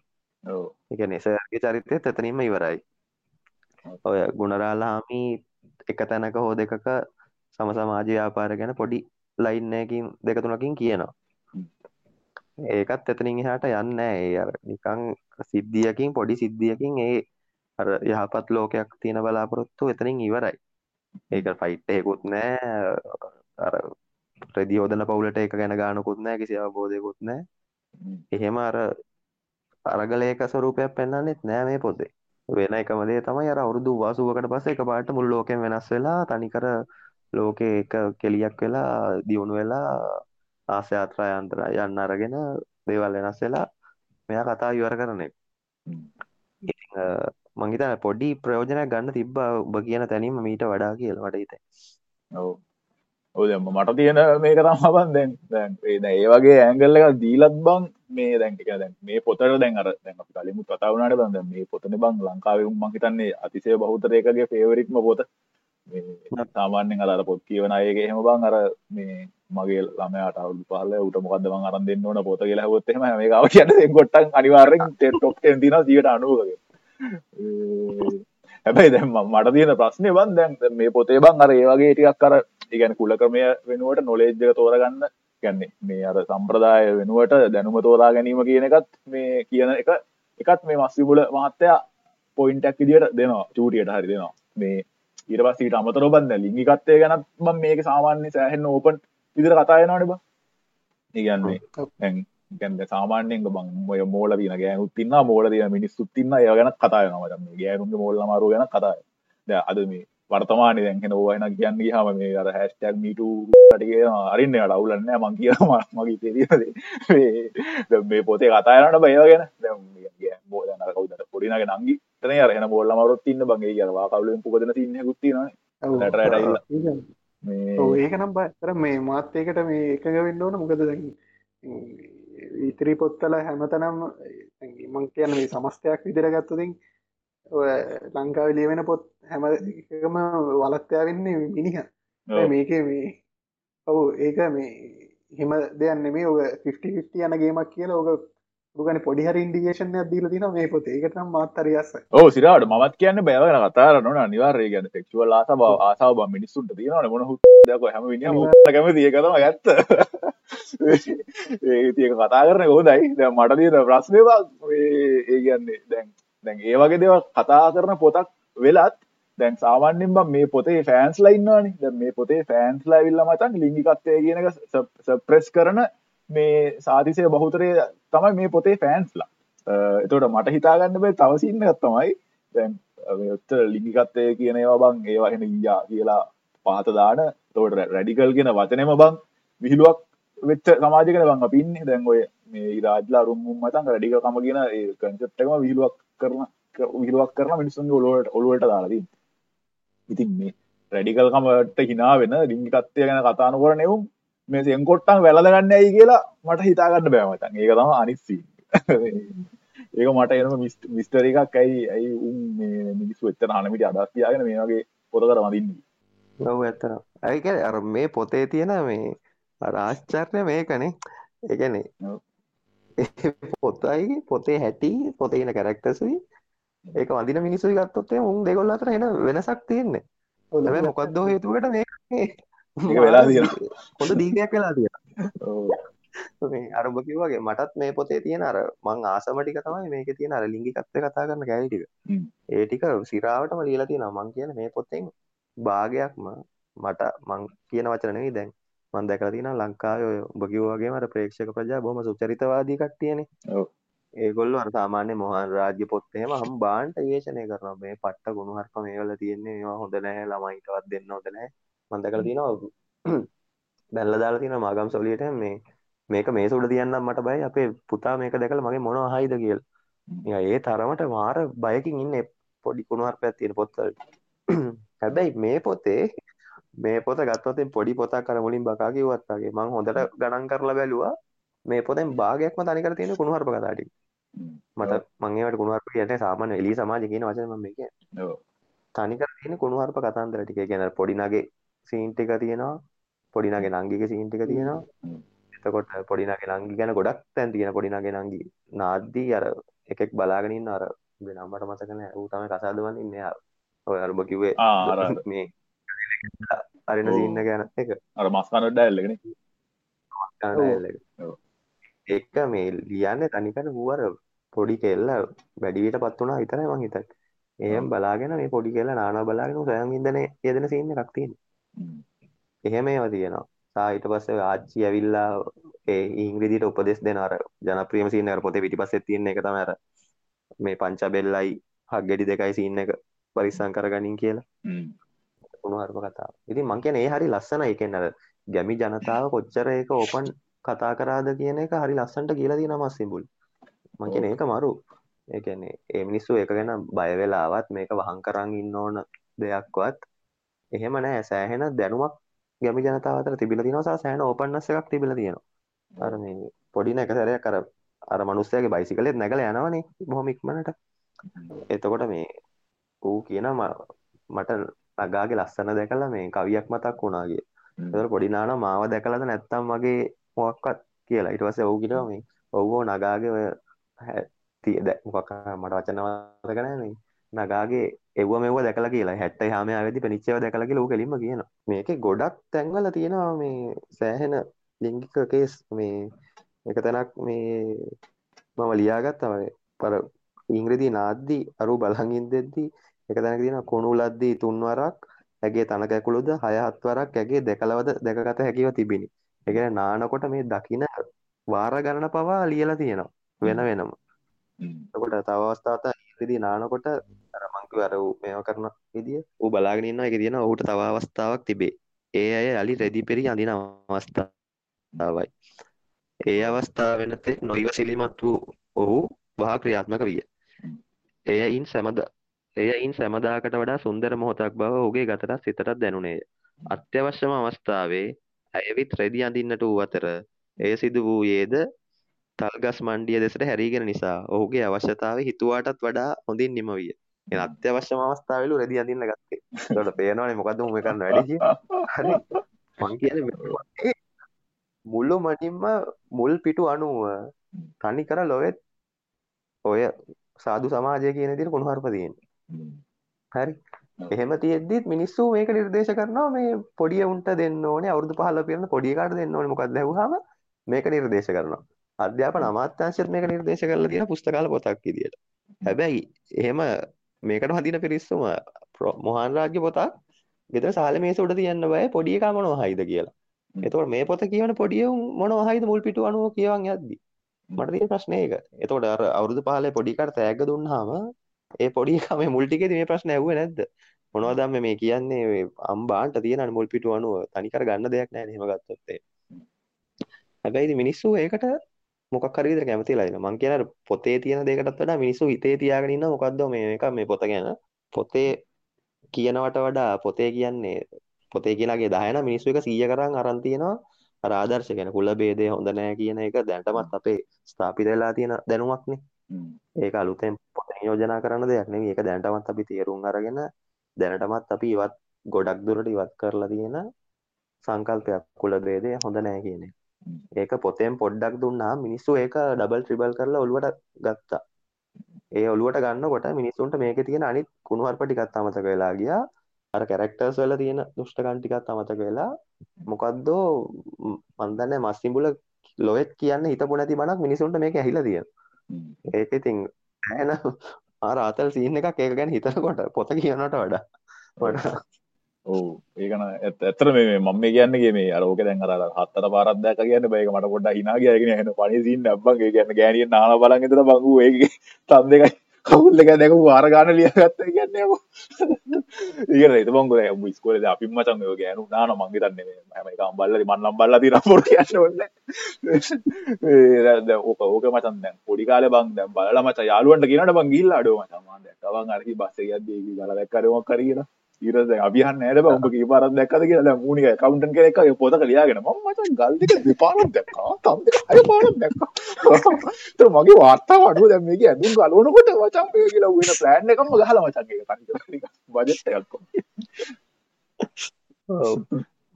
එක නිසගේ චරිතය තතනීම ඉවරයි ඔය ගුණරාලාමි එක තැනක හෝ දෙකක සම සමාජ ව්‍යාපාර ගැන පොඩි ලයින්නයකින් දෙක තුනකින් කියනවා. ඒකත් එතනින් එහාට යන්න ඒ අර නිකං සිද්ධියකින් පොඩි සිද්ධියකින් ඒ අර යහපත් ලෝකයක් තියෙන බලාපොරොත්තු එතනින් ඉවරයි. ඒක ෆයිට් එකකුත් නෑ අර ප්‍රදියෝදන පවුලට එක ගැන ගානකුත් නෑ කිසි අවබෝධයකුත් නෑ එහෙම අර අරගලයක ස්වරූපයක් පෙන්න්නෙත් නෑ මේ පොතේ වෙන එකමදේ තමයි අර අවුරුදු වාසුවකට පස්සේ එක පාට මුල් ලෝකෙන් වෙනස් වෙලා තනිකර ලෝකෙ එක කෙලියක් වෙලා දියුණු වෙලා ආසයාත්‍රා යන්ත්‍ර යන්න අරගෙන දේවල් වෙනස් වෙලා මෙයා කතා ඉවර කරන එක. මංහිත පොඩි ප්‍රයෝජනයක් ගන්න තිබ්බ ඔබ කියන තැනීම මීට වඩා කියල වට හිත ඔද මට තියෙන මේක තම්හබන් දැන්. දැන් ඒ වගේ ඇංගල්ල එක දීලත් බං මේ දැන්ටික දැන් මේ පොතට දැන් අර දැන් කලිමු කතාවනට බඳ මේ පොතන බං ලංකාවම් මහිතන්නේ අතිසය බෞතරයකගේ ෆේවරික්ම පොත. සාමාන්‍යෙන් අර පොත් කියවන අයගේ හෙම බං අර මේ මගේ ළමයට අවුදු පහල උට මොකදම අරන් දෙන්න ඕන පොත කියලා හොත්තෙම මේ කාව කියන්න ගොට්ටන් අනිවාරෙන් ටොක් දින දිට අනුවගේ හැබැයි දැම් මට තියෙන ප්‍රශ්නය බන් දැන් මේ පොතේ බං අර ඒවගේ ටිකක් කර ඉගැන කුල ක්‍රමය වෙනුවට නොලේජ්ජක තෝරගන්න ගැන්නේ මේ අර සම්ප්‍රදාය වෙනුවට දැනුම තෝරා ගැනීම කියන එකත් මේ කියන එක එකත් මේ මස්සිබුල මහත්තයා පොයින්ටක් ඉදිට දෙනවා. චූටියට හරි දෙනවා. මේ ඊට පස්සීට අමතර බන්න ලිංගිකත්තය ගැනත් බම් මේක සාමාන්‍ය සෑහෙන් ඕපන් විදිර කතායනවාට බ ඉගන්නේ ගැන්ද සාමාන්‍යෙන් බං ඔය මෝල තින ගෑනුත් තින්න මෝල තින මිනිස්සුත් තින්න ඒ ගැන කතායනම ගෑනුන්ගේ මෝල්ල මරු ගැන කතාය ද අද මේ වර්තමානය දැන්හෙන ඕයන කියන්න හම මේ අර හැස්ටැල් මීට ටගේ අරින්න අවුලන්න මං කියම මගේ තෙරියද? මේ පොතේ කතායනට බය ගැන. බෝදන කවුදට පොඩිනගේ නංගි තන අරහෙන බොල්ල මරොත් තින්න බගේ කියවා කවුලෙන් පුපදන සින්න ගුත්තින ඒක නම් බතර මේ මාත්‍යයකට මේ එකග වෙන්න ඕන. මොකද ඉතිරි පොත්තල හැමතනම් මං කියන මේ සමස්තයක් විදිර ගත්තතින් ලංකාව ලියවෙන පොත් හැම එකම වලත්තයා වෙන්නේ මිනිහ. මේක මේ ඔවු ඒක මේ හෙම දෙයන්න මේ ඔක 50 යන ගේමක් කියලා ඕක ගන පොඩිහර ඉන්ඩිගේෂන් දීල තින මේ පොත. ඒකටම් මාත්තරියස ඕ සිරට මත් කියන්න බෑවන කතාර නොන නිවාරය ගැන බව ආසාාව බ මිනිස්සුන්ට තියෙන මොන හුදක හැම කැම දිය කරම ඇත්ත. ඒතික කතා කරන හෝදයි මට තියන ප්‍රශ්නයවා ඒ කියන්නේ දැන් දැන් ඒ වගේ දෙව කතා කරන පොතක් වෙලත් දැන් සාමාන්‍යෙන් බම් මේ පොතේ ෆෑන්ස් ලයින්නවානි ද මේ පොතේ ෆෑන්ස් ලයිවිල්ල මතන් ලිංගිකත්තය කියනක සප්‍රෙස් කරන මේ සාතිසය බහුතරය තමයි මේ පොතේ ෆෑන්ස්ලා එතොට මට හිතාගන්න බේ තවසින්න ගත්තමයි දැන් ඔත්ත ලිංගිකත්තය කියන ඒවා බං ඒවාහෙන ඊයා කියලා පාත දාන. තෝට රැඩිකල් කියෙන වචනම බං විහිලුවක් වෙච්ච සමාජකන බං පින්නේ දැන් ඔය මේ රාජලා රුම් මතන් රඩික කම කියන කන්සප්ටකම විහිලුවක් කරන විහිලුවක් කරන මිනිසුන් ඔලුවට ඔලුවට දාලදී ඉතින් මේ රැඩිකල්කමට හිනා වෙන ලිංගිකත්තය ගැන කතාන කර නෙවුම් මේ සෙන්කොට්ටන් වැලගන්න ඇයි කියලා මට හිතාගන්න බෑමතන් ඒක තම අනිස්සි ඒක මට එනම මිස්ටර එකක් ඇයි ඇයි උන් මිනිස්සු එත්තර හනමිට අදස් තියාගෙන මේ වගේ පොත කර මදින්නේ ලව ඇත්තන ඇයික අර මේ පොතේ තියෙන මේ රාශ්චර්ය මේකනේ. එකනේ පොතයි පොතේ හැටි පොතේ ඉන්න කැරක්ටර්ස්යි ඒක වඳින මිනිස්සුයි ගත්තොත් එහෙනම් උන් දෙගොල්ල අතර එන වෙනසක් තියෙන්නේ. හැබැයි මොකද්ද හේතුවකට මේක මේ ඒක වෙලා තියෙනවා. හොඳ දීගයක් වෙලා තියෙනවා. ඔව්. මේ අර ඔබ කිව්වා වගේ මටත් මේ පොතේ තියෙන අර මං ආසම ටික තමයි මේකේ තියෙන අර ලිංගිකත්වය කතා කරන කෑලි ටික. ඒ ටික සිරාවටම ලියලා තියෙනවා. මං කියන්නේ මේ පොතෙන් භාගයක්ම මට මං කියන වචන නෙවෙයි දැන් මං දැකලා තියෙනවා ලංකාවේ ඔය ඔබ කිව්වා වගේම අර ප්‍රේක්ෂක ප්‍රජා බොහොම සුචරිතවාදී කට්ටියනේ. ඔව්. ඒගොල්ලෝ අර සාමාන්‍ය මොහන් රාජ්‍ය පොත් එහෙම හම් බාන්ට විවේචනය කරනවා මේ පට්ට ගුණ හර්ප මේවල තියෙන්නේ මේවා හොඳ නැහැ ළමයිටවත් දෙන්න හොඳ නැහැ මම දැකලා තියෙනවා බැලලා දාලා තියෙනවා මාගම් සොලියට මේ මේක මේස උඩ තියන්නම් මට බයයි අපේ පුතා මේක දැකලා මගේ මොනව අහයිද කියලා. ඒ තරමට මාර බයකින් ඉන්නේ පොඩි කුණු හර්පයක් තියෙන පොත්වල. හැබැයි මේ පොතේ මේ පොත ගත්තොත් පොඩි පොතක් අර මුලින් බකා කිව්වත් වගේ මම හොඳට ගණන් කරලා බැලුවා මේ පොතෙන් භාගයක්ම තනිකර තියෙන කුණු හර්ප කතා ටික. මට මං ඒවට කුණුහරුප කියන්නේ සාමාන්‍ය එළිය සමාජය කියන වචනේ මම මේ කියන්නේ. ඔව්. තනිකර තියෙන කුණුහරුප කතාන්දර ටික. ඒ කියන්නේ පොඩි නගේ සීන් ටික තියෙනවා. පොඩි නගේ නංගිගේ සීන් ටික තියෙනවා. එතකොට පොඩි නගේ නංගි ගැන ගොඩක් තැන් තියෙන පොඩි නගේ නංගි. නාද්දී අර එකෙක් බලාගෙන ඉන්න අර මේ නම්බරට මතක නැහැ. ඌ තමයි කසාද වඳින්නේ. අර ඔය අර ඔබ කිව්වේ. මේ අරින ඔව්. සීන් එක ගැන එක. අර මස් කන ඩයල් එකනේ. කනඩායල් එක. මේ ලියන්නේ තනිකර ඌ අර පොඩි කෙල්ල වැඩිවියට පත් වුණා විතරයි මං හිතන්නේ. එහෙම බලාගෙන මේ පොඩි කෙල්ල නානවා බලාගෙන ඌ සොයන් ඉඳනේ යෙදෙන සීන් එකක් තියෙනවා. හ්ම්. එහෙම ඒවා තියෙනවා. සා ඊට පස්සේ ආච්චි ඇවිල්ලා ඒ ඉංග්‍රීසියට උපදෙස් දෙන අර ජනප්‍රියම සීන් එක පොතේ පිටිපස්සේ තියෙන එක තමයි අර මේ පංචබෙල්ලයි හග්ගෙඩි දෙකයි සීන් එක පරිස්සම් කරගනින් කියලා. හ්ම්. කුණුහරුප කතාව. ඉතින් මං කියන්නේ ඒ හරි ලස්සනයි. ඒ කියන්නේ අර ගැමි ජනතාව කොච්චර ඒක ඕපන් කතා කරාද කියන එක හරි ලස්සනට කියලා තියෙනවා මස්සිඹුල්. මං කියන්නේ ඒක මරු. ඒ කියන්නේ ඒ මිනිස්සු ඒක ගැන බය වෙලාවත් මේක වහං කරන් ඉන්න ඕන දෙයක්වත් එහෙම නැහැ. සෑහෙන දැනුමක් ගැමි ජනතාව අතර තිබිලා තියෙනවා සහ සෑහෙන ඕපන්නස් එකක් තිබිලා තියෙනවා. අර මේ පොඩි නෑ එක සැරයක් අර අර මිනිස්සයාගේ බයිසිකලෙත් නැගලා යනවනේ බොහොම ඉක්මනට. එතකොට මේ ඌ කියනවා මට නගාගේ ලස්සන දැකලා මේ කවියක් මතක් වුණා කිය. ඒතකොට පොඩි නානා මාව දැකලාද නැත්තම් මගේ මොකක්වත් කියලා. ඊට පස්සේ ඌ කියනවා මේ ඔව් ඔව් නගාගේ ඔය තිය මොකක් මට වචන මතක නැහැ මේ නගාගේ එව්ව මෙව්ව දැකලා කියලා 70 හැම ආවෙදි පෙනිච්චේව දැකලා කියලා ඌ කෙලින්ම කියනවා. මේකේ ගොඩක් තැන්වල තියෙනවා මේ සෑහෙන ලිංගික කේස් මේ එක තැනක් මේ මම ලියාගත්තා මේ පර ඉංග්‍රීසි නාද්දි අරු බලන් ඉඳෙද්දි එක තැනක තියෙනවා කුණුලද්දී තුන්වරක් ඇගේ තන කැකුළුද හය හත් වරක් ඇගේ දෙකලවද දැකගත හැකිව තිබිනි. ඒ කියන්නේ නානකොට මේ දකින වාර ගණන පවා ලියලා තියෙනවා වෙන වෙනම. එතකොට තව අවස්ථාවක් ඉංග්‍රීසි නානකොට අර මං කිව්ව අර ඌ මේව කරන විදිය ඌ බලාගෙන ඉන්නවා ඒකේ තියෙනවා ඌට තව අවස්ථාවක් තිබේ. ඒ අය යලි රෙදි පෙරි අඳින අවස්ථාවයි. ඒ අවස්ථාව වෙනතේ නොයිවසිලිමත් වූ ඔහු වහා ක්‍රියාත්මක විය. එයයින් සැමද එයයින් සැමදාකට වඩා සුන්දර මොහොතක් බව ඔහුගේ ගතටත් සිතටත් දැනුනේය. අත්‍යවශ්‍යම අවස්ථාවේ ඇයවිත් රෙදි අඳින්නට වූ අතර එය සිදු වූයේද තල්ගස් මණ්ඩිය දෙසට හැරීගෙන නිසා ඔහුගේ අවශ්‍යතාවය හිතුවාටත් වඩා හොඳින් නිම විය. එන අත්‍යවශ්‍යම අවස්ථාවලු රෙදි අඳින්න ගත්තේ. ඒකට පේනවනේ මොකද්ද මේ කරන්න වැඩි කියලා. හරි. මං කියන්නේ මේ මුළු මනින්ම මුල් පිටු 90 තනි කර ලොවෙත් ඔය සාදු සමාජය කියන විදිහට කුණුහරුප තියෙන්නේ. හරි. එහෙම තියෙද්දිත් මිනිස්සු මේක නිර්දේශ කරනවා මේ පොඩි උන්ට දෙන්න ඕනේ අවුරුදු 15 පිරෙන පොඩි එකාට දෙන්න ඕනේ මොකක්ද ඇහුවාම මේක නිර්දේශ කරනවා. අධ්‍යාපන අමාත්‍යාංශයත් මේක නිර්දේශ කරලා තියෙන පුස්තකාල පොතක් විදියට. හැබැයි එහෙම මේකට හදින පිරිස්සුම මොහාන් රාජ්‍ය පොතක් ගෙදර සාලේ මේස උඩ තියන්න බෑ පොඩි එකා මොනවා හයිද කියලා. එතකොට මේ පොත කියවන පොඩි උන් මොනවා හයිද මුල් පිටු 90 කියවන් යද්දි. මට තියෙන ප්‍රශ්නේ ඒක. එතකොට අර අවුරුදු 15 පොඩි එකාට තෑග්ග දුන්නාම ඒ පොඩි මේ මුල් ටිකේදී මේ ප්‍රශ්නේ ඇහුවේ නැද්ද? මොනවද අම්මේ මේ කියන්නේ අම්බාන්ට තියෙනනේ මුල් පිටු 90 තනිකර ගන්න දෙයක් නේ එහෙම ගත්තොත්. හැබැයි මිනිස්සු ඒකට මොකක් හරි විදිහට කැමතිලා ඉන්නවා. මං කියන පොතේ තියෙන දෙයකටත් වඩා මිනිස්සු හිතේ තියාගෙන ඉන්නවා මොකද්ද මේ එක මේ පොත ගැන. පොතේ කියනවට වඩා පොතේ කියන්නේ පොතේ කියලාගේ 10 නම් මිනිස්සු එක 100 කරන් අරන් තියෙනවා. අර ආදර්ශ කියන කුල ભેදය හොඳ නැහැ කියන එක දැනටමත් අපේ ස්ථාපිත වෙලා තියෙන දැනුමක්නේ. ඒක අලුතෙන් යෝජනා කරන දෙයක් නෙවෙයි. ඒක දැනටමත් අපි තේරුම් අරගෙන දැනටමත් අපි ඉවත් ගොඩක් දුරට ඉවත් කරලා තියෙන සංකල්පයක් කුල ભેදය හොඳ නැහැ කියන. ඒක පොතෙන් පොඩ්ඩක් දුන්නා මිනිස්සු ඒක ඩබල් ට්‍රිබල් කරලා ඔළුවට ගත්තා ඒ ඔළුවට ගන්නකොට මිනිස්සුන්ට මේකේ තියෙන අනිත් කුණුහරුප ටිකක් අමතක වෙලා ගියා අර කැරක්ටර්ස් වල තියෙන දුෂ්ටකම් ටිකක් අමතක වෙලා මොකද්දෝ මන් දන්නේ මස්සිඹුල ලොවෙත් කියන්න හිතපු නැති බණක් මිනිසුන්ට මේක ඇහිලා තියෙනවා ඒක ඉතින් ඇහෙන ආර ආතල් සීන් එකක් ඒක ගැන හිතනකොට පොත කියනට වඩා. මට ඕ ඒකන ඇතර මේ මම කියන්නගේ මේ අරෝක දැන් අර හත්තර පාරත්දක කියන්න බයක මට පොඩ හිනාගයගෙන හන පනිසින් නබ්බගේ කියන්න ගෑනිය නාන බලන්ගෙතර බංගු ඒ තම් දෙකයි කවුල්ල එක දැක වාරගාන ලියගත්ත කියන්නම ඒ ත බංග ස්කොල අපිම මචන් ගෑනු නාන මංගේ තන්නේ හැම එක බල්ල මන්නම් බල්ල තින පොර කියන්නවන්න ඕක ඕක මචන් දැන් පොඩිකාල බං දැම් බලල මච යාලුවන්ට කියනට බං ගිල්ල අඩුව මචමන් දැක්කවන් අරහි බස්ස ගදදී ගල දැක්කරමක් කරගෙන ඉරද අභියන් නෑට උඹ පාරත් දැක්කද කියලා? මූනික කවුන්ටන් කෙනෙක් පොත කලියාගෙන ම මචන් ගල්දික දෙපාරක් දැක්කා. තම් අය පාරක් දැක්ක. මගේ වාර්තා අඩුව දැමක ඇදුම් ගලනකොට වචන් කියලා වෙන ප්ලෑන් එකම ගහල මචන්ගේ බජට්ටයක්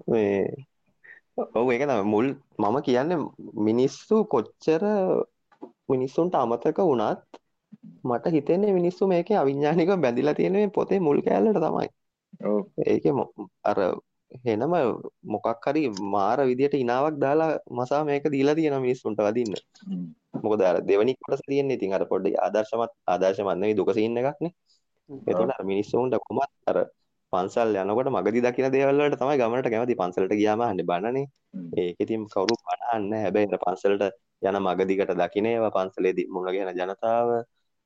මේ ඔවු ඒක තම මුල් මම කියන්න මිනිස්සු කොච්චර මිනිස්සුන්ට අමතක වුණත් මට හිතෙන්නේ මිනිස්සු මේක අවිඤ්ඥානික බැඳිලා තියෙනේ පොතේ මුල් කෑල්ලට තමයි ඒක අර හෙනම මොකක් හරි මාර විදියට ඉනාවක් දාලා මසා මේක දීලා තියෙන මිනිස්සුන්ට වදින්න. මොකද අර දෙවනි කොටස තියෙන්නේ. ඉතින් අර පොඩ්ඩක් ආදර්ශමත් ආදර්ශමත් නෙවෙයි දුක සීන් එකක්නේ එතකොට අර මිනිස්සුන්ට කොහොමත් අර පන්සල් යනකොට මගදී දකින දේවල් වලට තමයි ගමනට කැමති. පන්සලට ගියාම අහන්නේ බණනේ. ඒක ඉතින් කවුරු බණ අහන්නේ හැබැයි අර පන්සලට යන මගදිකට දකින්න ඒවා පන්සලේදී මුණ ගැහෙන ජනතාව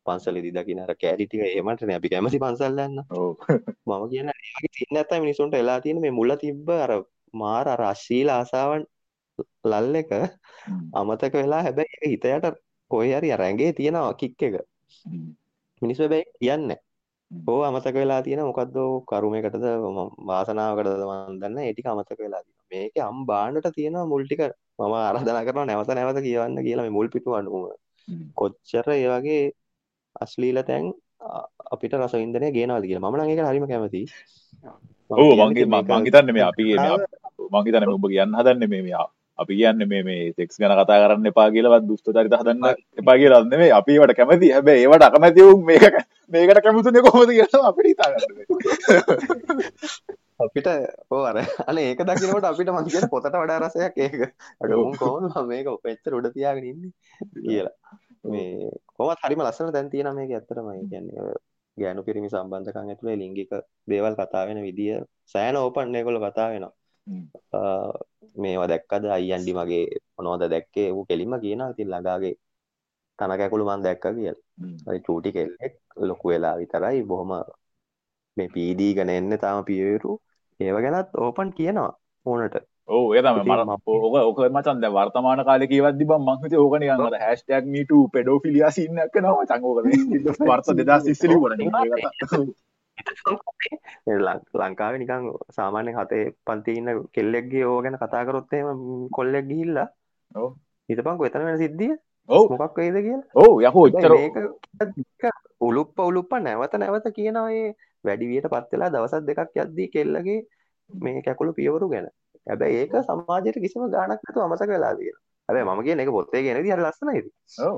පන්සලේදී දකින්න අර කෑලි ටික එහෙමටනේ අපි කැමති පන්සල් යන්න මම කියන ඒ වගේ තියෙන නැත්තම් මිනිසුන්ට එලා තියෙන මේ මුල තිබ්බ අර මාර අර අශීල ආසාවන් ලල් එක අමතක වෙලා හැබැයි ඒක හිත යට කොහේ හරි අර ඇඟේ තියෙනවා කික් එක. මිනිස්සු හැබැයි කියන්නේ ඕ අමතක වෙලා තියෙන මොකද්ද කරුමයකටද වාසනාවකටද මන් දන්නේ ඒ ටික අමතක වෙලා තියෙනවා. මේකේ අම් බාන්නට තියෙනවා මුල් ටික මම ආරාධනා කරනවා නැවත නැවත කියවන්න කියලා මේ මුල් පිටු අනුව කොච්චර ඒ වගේ අශ්ලීල තැන් අපිට රසවින්දනය ගේනවාද කියලා. මම නම් ඒකට හරිම කැමතියි. ඔව් මගේ මං හිතන්නේ මේ අපි මං හිතන්නේ ඔබ කියන්න හදන්නේ මේ මෙයා අපි කියන්න මේ මේ තෙක්ස් ගැන කතා කරන්න එපා කියලවත් දුස්ත චරිත හදන්න එපා කියලා නෙමෙයි. අපි ඒවට කැමති හැබැයි ඒවට අකමැති වුන් මේක මේකට කැමතුනේ කොහොමද කියලා අපිට හිතාගන්න අපිට ඕ අර අනේ ඒක දකිනකොට අපිට මං කියන පොතට වඩා රසයක් ඒක. අර උන් කොහොමද? මේක පෙච්චර උඩ තියාගෙන ඉන්නේ? කියලා. මේ කොහොමත් හරිම ලස්සන තැන් තියෙනවා මේක ඇත්තටම. ඒ කියන්නේ ගෑනු පිරිමි සම්බන්ධකම් ඇතුලේ ලිංගික දේවල් කතා වෙන විදිය සෑහෙන ඕපන් ඒගොල්ලෝ කතා වෙනවා. මේවා දැක්කද? අයියන්ඩි මගේ මොනවද දැක්කේ? ඌ කෙලින්ම කියනවා ඉතින් ළඟාගේ තන කැකුළු මන් දැක්කා කියලා. හරි චූටි කෙල්ලෙක් ලොකු වෙලා විතරයි බොහොම මේ පීඩී ගන එන්න තාම පියවරු. ඒව ගැනත් ඕපන් කියනවා ඕනට ඕ ඒ තමයි මට ඕක ඕක මචන් දැන් වර්තමාන කාලේ කියවද්දි බං මං හිතුවේ ඕක නිකන් අර hashtag me too pedophlia scene එකක් කරනවා මචං ඕක වර්ෂ 2020 ලිව්වනේ ලංකාවේ නිකන් සාමාන්‍ය හතේ පන්ති ඉන්න කෙල්ලෙක්ගේ ඕක ගැන කතා කරොත් එහෙම කොල්ලෙක් ගිහිල්ලා ඔව්. හිතපන්කෝ එතන වෙන සිද්ධිය? ඔව්. මොකක් වෙයිද කියලා? ඔව් යකෝ එච්චර. මේක උලුප්ප උලුප්ප නැවත නැවත කියනවා ඒ වැඩි වියට පත් වෙලා දවසක් දෙකක් යද්දී කෙල්ලගේ මේ කැකුළු පියවරු ගැන හැබැයි ඒක සමාජයට කිසිම ගාණක් නැතුව අමතක වෙලා තියෙනවා. හැබැයි මම කියන එක පොතේ කියන විදිහ හරි ලස්සනයි ඔව්.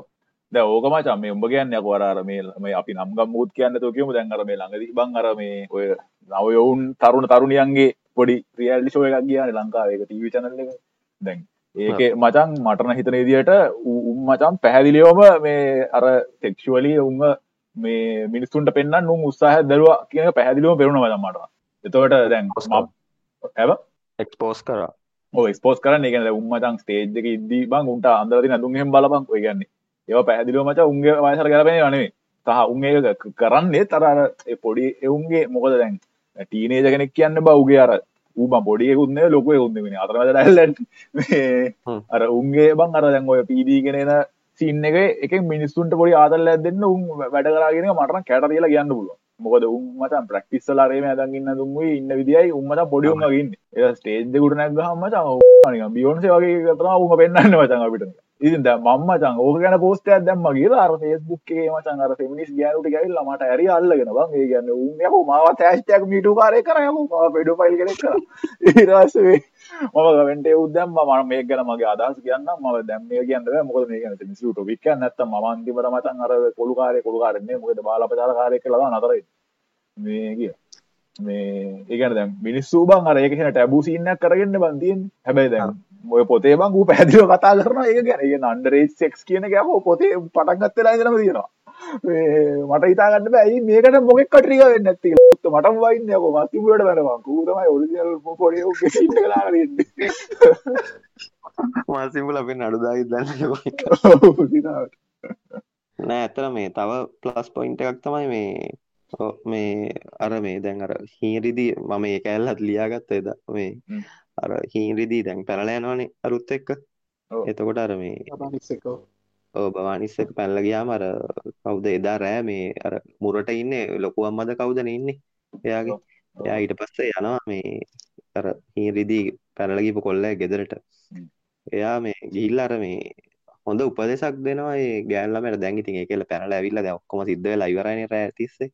දැන් ඕක මචං මේ උඹ කියන්නේ අකෝ අර අර මේ මේ අපි නම් ගම්මුත් කියන්නේ තෝ කියමු. දැන් අර මේ ළඟදී බං අර මේ ඔය නව යවුන් තරුණ තරුණියන්ගේ පොඩි රියැලිටි ෂෝ එකක් ගියානේ ලංකාවේ ඒක ටීවී channel එක. දැන් ඒකේ මචං මටන හිතන විදිහට උන් මචං පැහැදිලිවම මේ අර සෙක්ෂුවලි උන්ව මේ මිනිස්සුන්ට පෙන්වන්න උන් උත්සාහයක් දරුවා කියන එක පැහැදිලිවම පෙරුණා මචං මට. එතකොට දැන් හැබ එක්ස්පෝස් කරා. ස්පෝස් කරන එක උම්මචන් ස්ටේජ් එක ඉදී බං උන්ට අන්දරති නදුන්හෙම බලබං ඔය ගන්නේ ඒවා පැදිලිව මච උන්ගේ වයසර කරපෙන වනේ සහ උන් ඒක කරන්නේ තරර පොඩි එවුන්ගේ මොකද දැන් ටීනේජ කෙනෙක් කියන්න බවගේ අර ඌම පොඩියකුන්න ලොකුව උන්දෙන අතරමද දැල්ලට අර උන්ගේ බං අර දැන් ඔය පීඩීගෙනන සින්න එක එක මිනිස්සුන්ට පොඩි ආදල්ල දෙන්න උන් වැඩ කරගෙන මටන කැට කියලා කියන්න පුළුව මොකද උන්මට ප්‍රක්ටිස්සලාරේම ඇදගන්න දුම්වේ ඉන්න විදියි උම්මට පොඩිුම්ගන්න ඒ ස්ටේජ්ද ගුටනක් හම බියෝන්සේ වගේ කතන උම පෙන්න්න වචන් අපිට ඉතින් දැන් මම මචං ඕක ගැන පෝස්ට් එකක් දැම්මා කියලා අර Facebook එකේ මචං අර ෆෙමිනිස්ට් ගෑනුට ගිහිල්ලා මට ඇරි අල්ලගෙන බං. ඒ කියන්නේ උන් යකෝ මාවත් හැෂ්ටැග් මීටු කාර්යය කරා යකෝ මාව පෙඩෝෆයිල් කෙනෙක් කරා. ඊට පස්සේ මම කමෙන්ට් එක උත් දැම්මා මම මේක ගැන මගේ අදහස් කියන්නම්. මම දැන් මේක කියන්න බෑ. මොකද මේක ගැන මිනිස්සු ටොපික් එකක් නැත්තම් මම අන්තිමට මචං අර කොළු කාර්යය කොළු කාර්යය නෙමෙයි මොකද බාලපචාර කාර්යය කියලා දාන අතරේ මේ කිය මේ ඒකන දැන් මිනිස්සු බං අර ඒක කියන ටැබු සීන් එකක් කරගෙන බං තියෙන්නේ. හැබැයි දැන් ඔය පොතේ බං ඌ පැහැදිලිව කතා කරනවා. ඒක ගැන. ඒ අන්ඩරේජ් සෙක්ස් කියන යකෝ පොතේ පටන් ගත්ත වෙලා ඉඳන්ම තියෙනවා. මේ මට හිතා ගන්න බෑ. ඇයි මේකට මොකෙක් ට්‍රිගර් වෙන්නේ නැත්තේ කියලා. මටම වයින්නේ යකෝ මස්තිබුවට බැලපන් ඌ තමයි ඔරිජිනල් පොඩි උගේ සීන් එක දාගෙන ඉන්නේ මාසිම්බල අපේ නඩුදායි දන්න ඔව් දිනාවට නෑ ඇතර මේ තව ප්ලස් පොයින්ට එකක් තමයි මේ මේ අර මේ දැන් අර හීරිදී මම ඒ කැල්ලත් ලියාගත්ත එද මේ. අර හීරිදී දැන් පැනලා යනවනේ අරුත් එක්ක. එතකොට අර මේ අනිස්සකෝ ඔව්. බවානිස් එක්ක පැනලා ගියාම අර කවුද එදා රෑ මේ අර මුරට ඉන්නේ ලොකු අම්මද කවුදනේ ඉන්නේ එයාගේ. එයා ඊට පස්සේ යනවා මේ අර හීරිදී පැනලා ගිහපු කොල්ලයා ගෙදරට. එයා මේ ගිහිල්ලා අර මේ හොඳ උපදේශක් දෙනවා ඒ ගෑනු ළමයට. දැන් ඉතින් ඒකෙල්ල පැනලා ඇවිල්ලා දැන් ඔක්කොම සිද්ධ වෙලා ඉවරයිනේ රෑ තිස්සේ.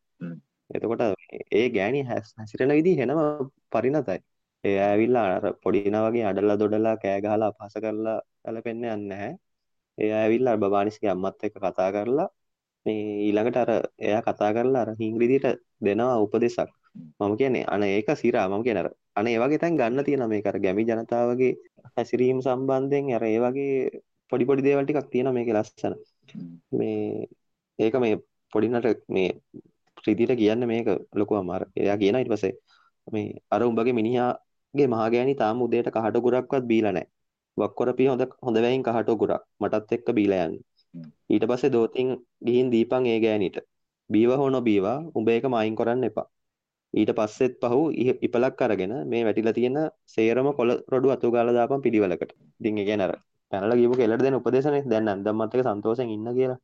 එතකොට ඒ ගෑණි හැස්- හැසිරෙන විදිහ හෙනම පරිණතයි ඒ ඇවිල්ලා අර පොඩිනා වගේ අඩලා දොඩලා කෑ ගහලා අපහාස කරලා ගැලපෙන්න යන්නේ නැහැ. ඒ ඇවිල්ලා අර බබානිස්ගේ අම්මත් එක්ක කතා කරලා මේ ඊළඟට අර එයා කතා කරලා අර හිංග්‍රීදියට දෙනවා උපදේශක්. මම කියන්නේ අන ඒක සිරා. මම කියන අර අන ඒ වගේ තැන් ගන්න තියෙනවා මේක. අර ගැමි ජනතාවගේ හැසිරීම සම්බන්ධයෙන් අර ඒ වගේ පොඩි පොඩි දේවල් ටිකක් තියෙනවා මේකේ ලස්සන. මේ ඒක මේ පොඩිනට මේ ශ්‍රීතිට කියන්න මේක ලොකු අමාර එයා කියන ඊට පස්සේ මේ අර උඹගේ මිනිහාගේ මහගෑණි තාම උදේට කහට ගුරක්වත් බීලා නැහැ වක්කොරපි හොඳ හොඳ වැයින් කහට ගුරක් මටත් එක්ක බීලා යන්න. හ්ම්. ඊට පස්සේ දෝතින් ගිහින් දීපන් ඒ ගෑණිට. බීව හෝ නොබීවා උඹ ඒක මායින් කරන්න එපා. ඊට පස්සෙත් පහු ඉහ- ඉපලක් අරගෙන මේ වැටිලා තියෙන සේරම කොළ රොඩු අතු ගාලා දාපන් පිළිවෙලකට. ඉතින් ඒ කියන්නේ අර පැනලා ගිහපු කෙල්ලට දෙන උපදේශනේ. දැන් නැන්දම්මත් එක්ක සන්තෝෂෙන් ඉන්න කියලා.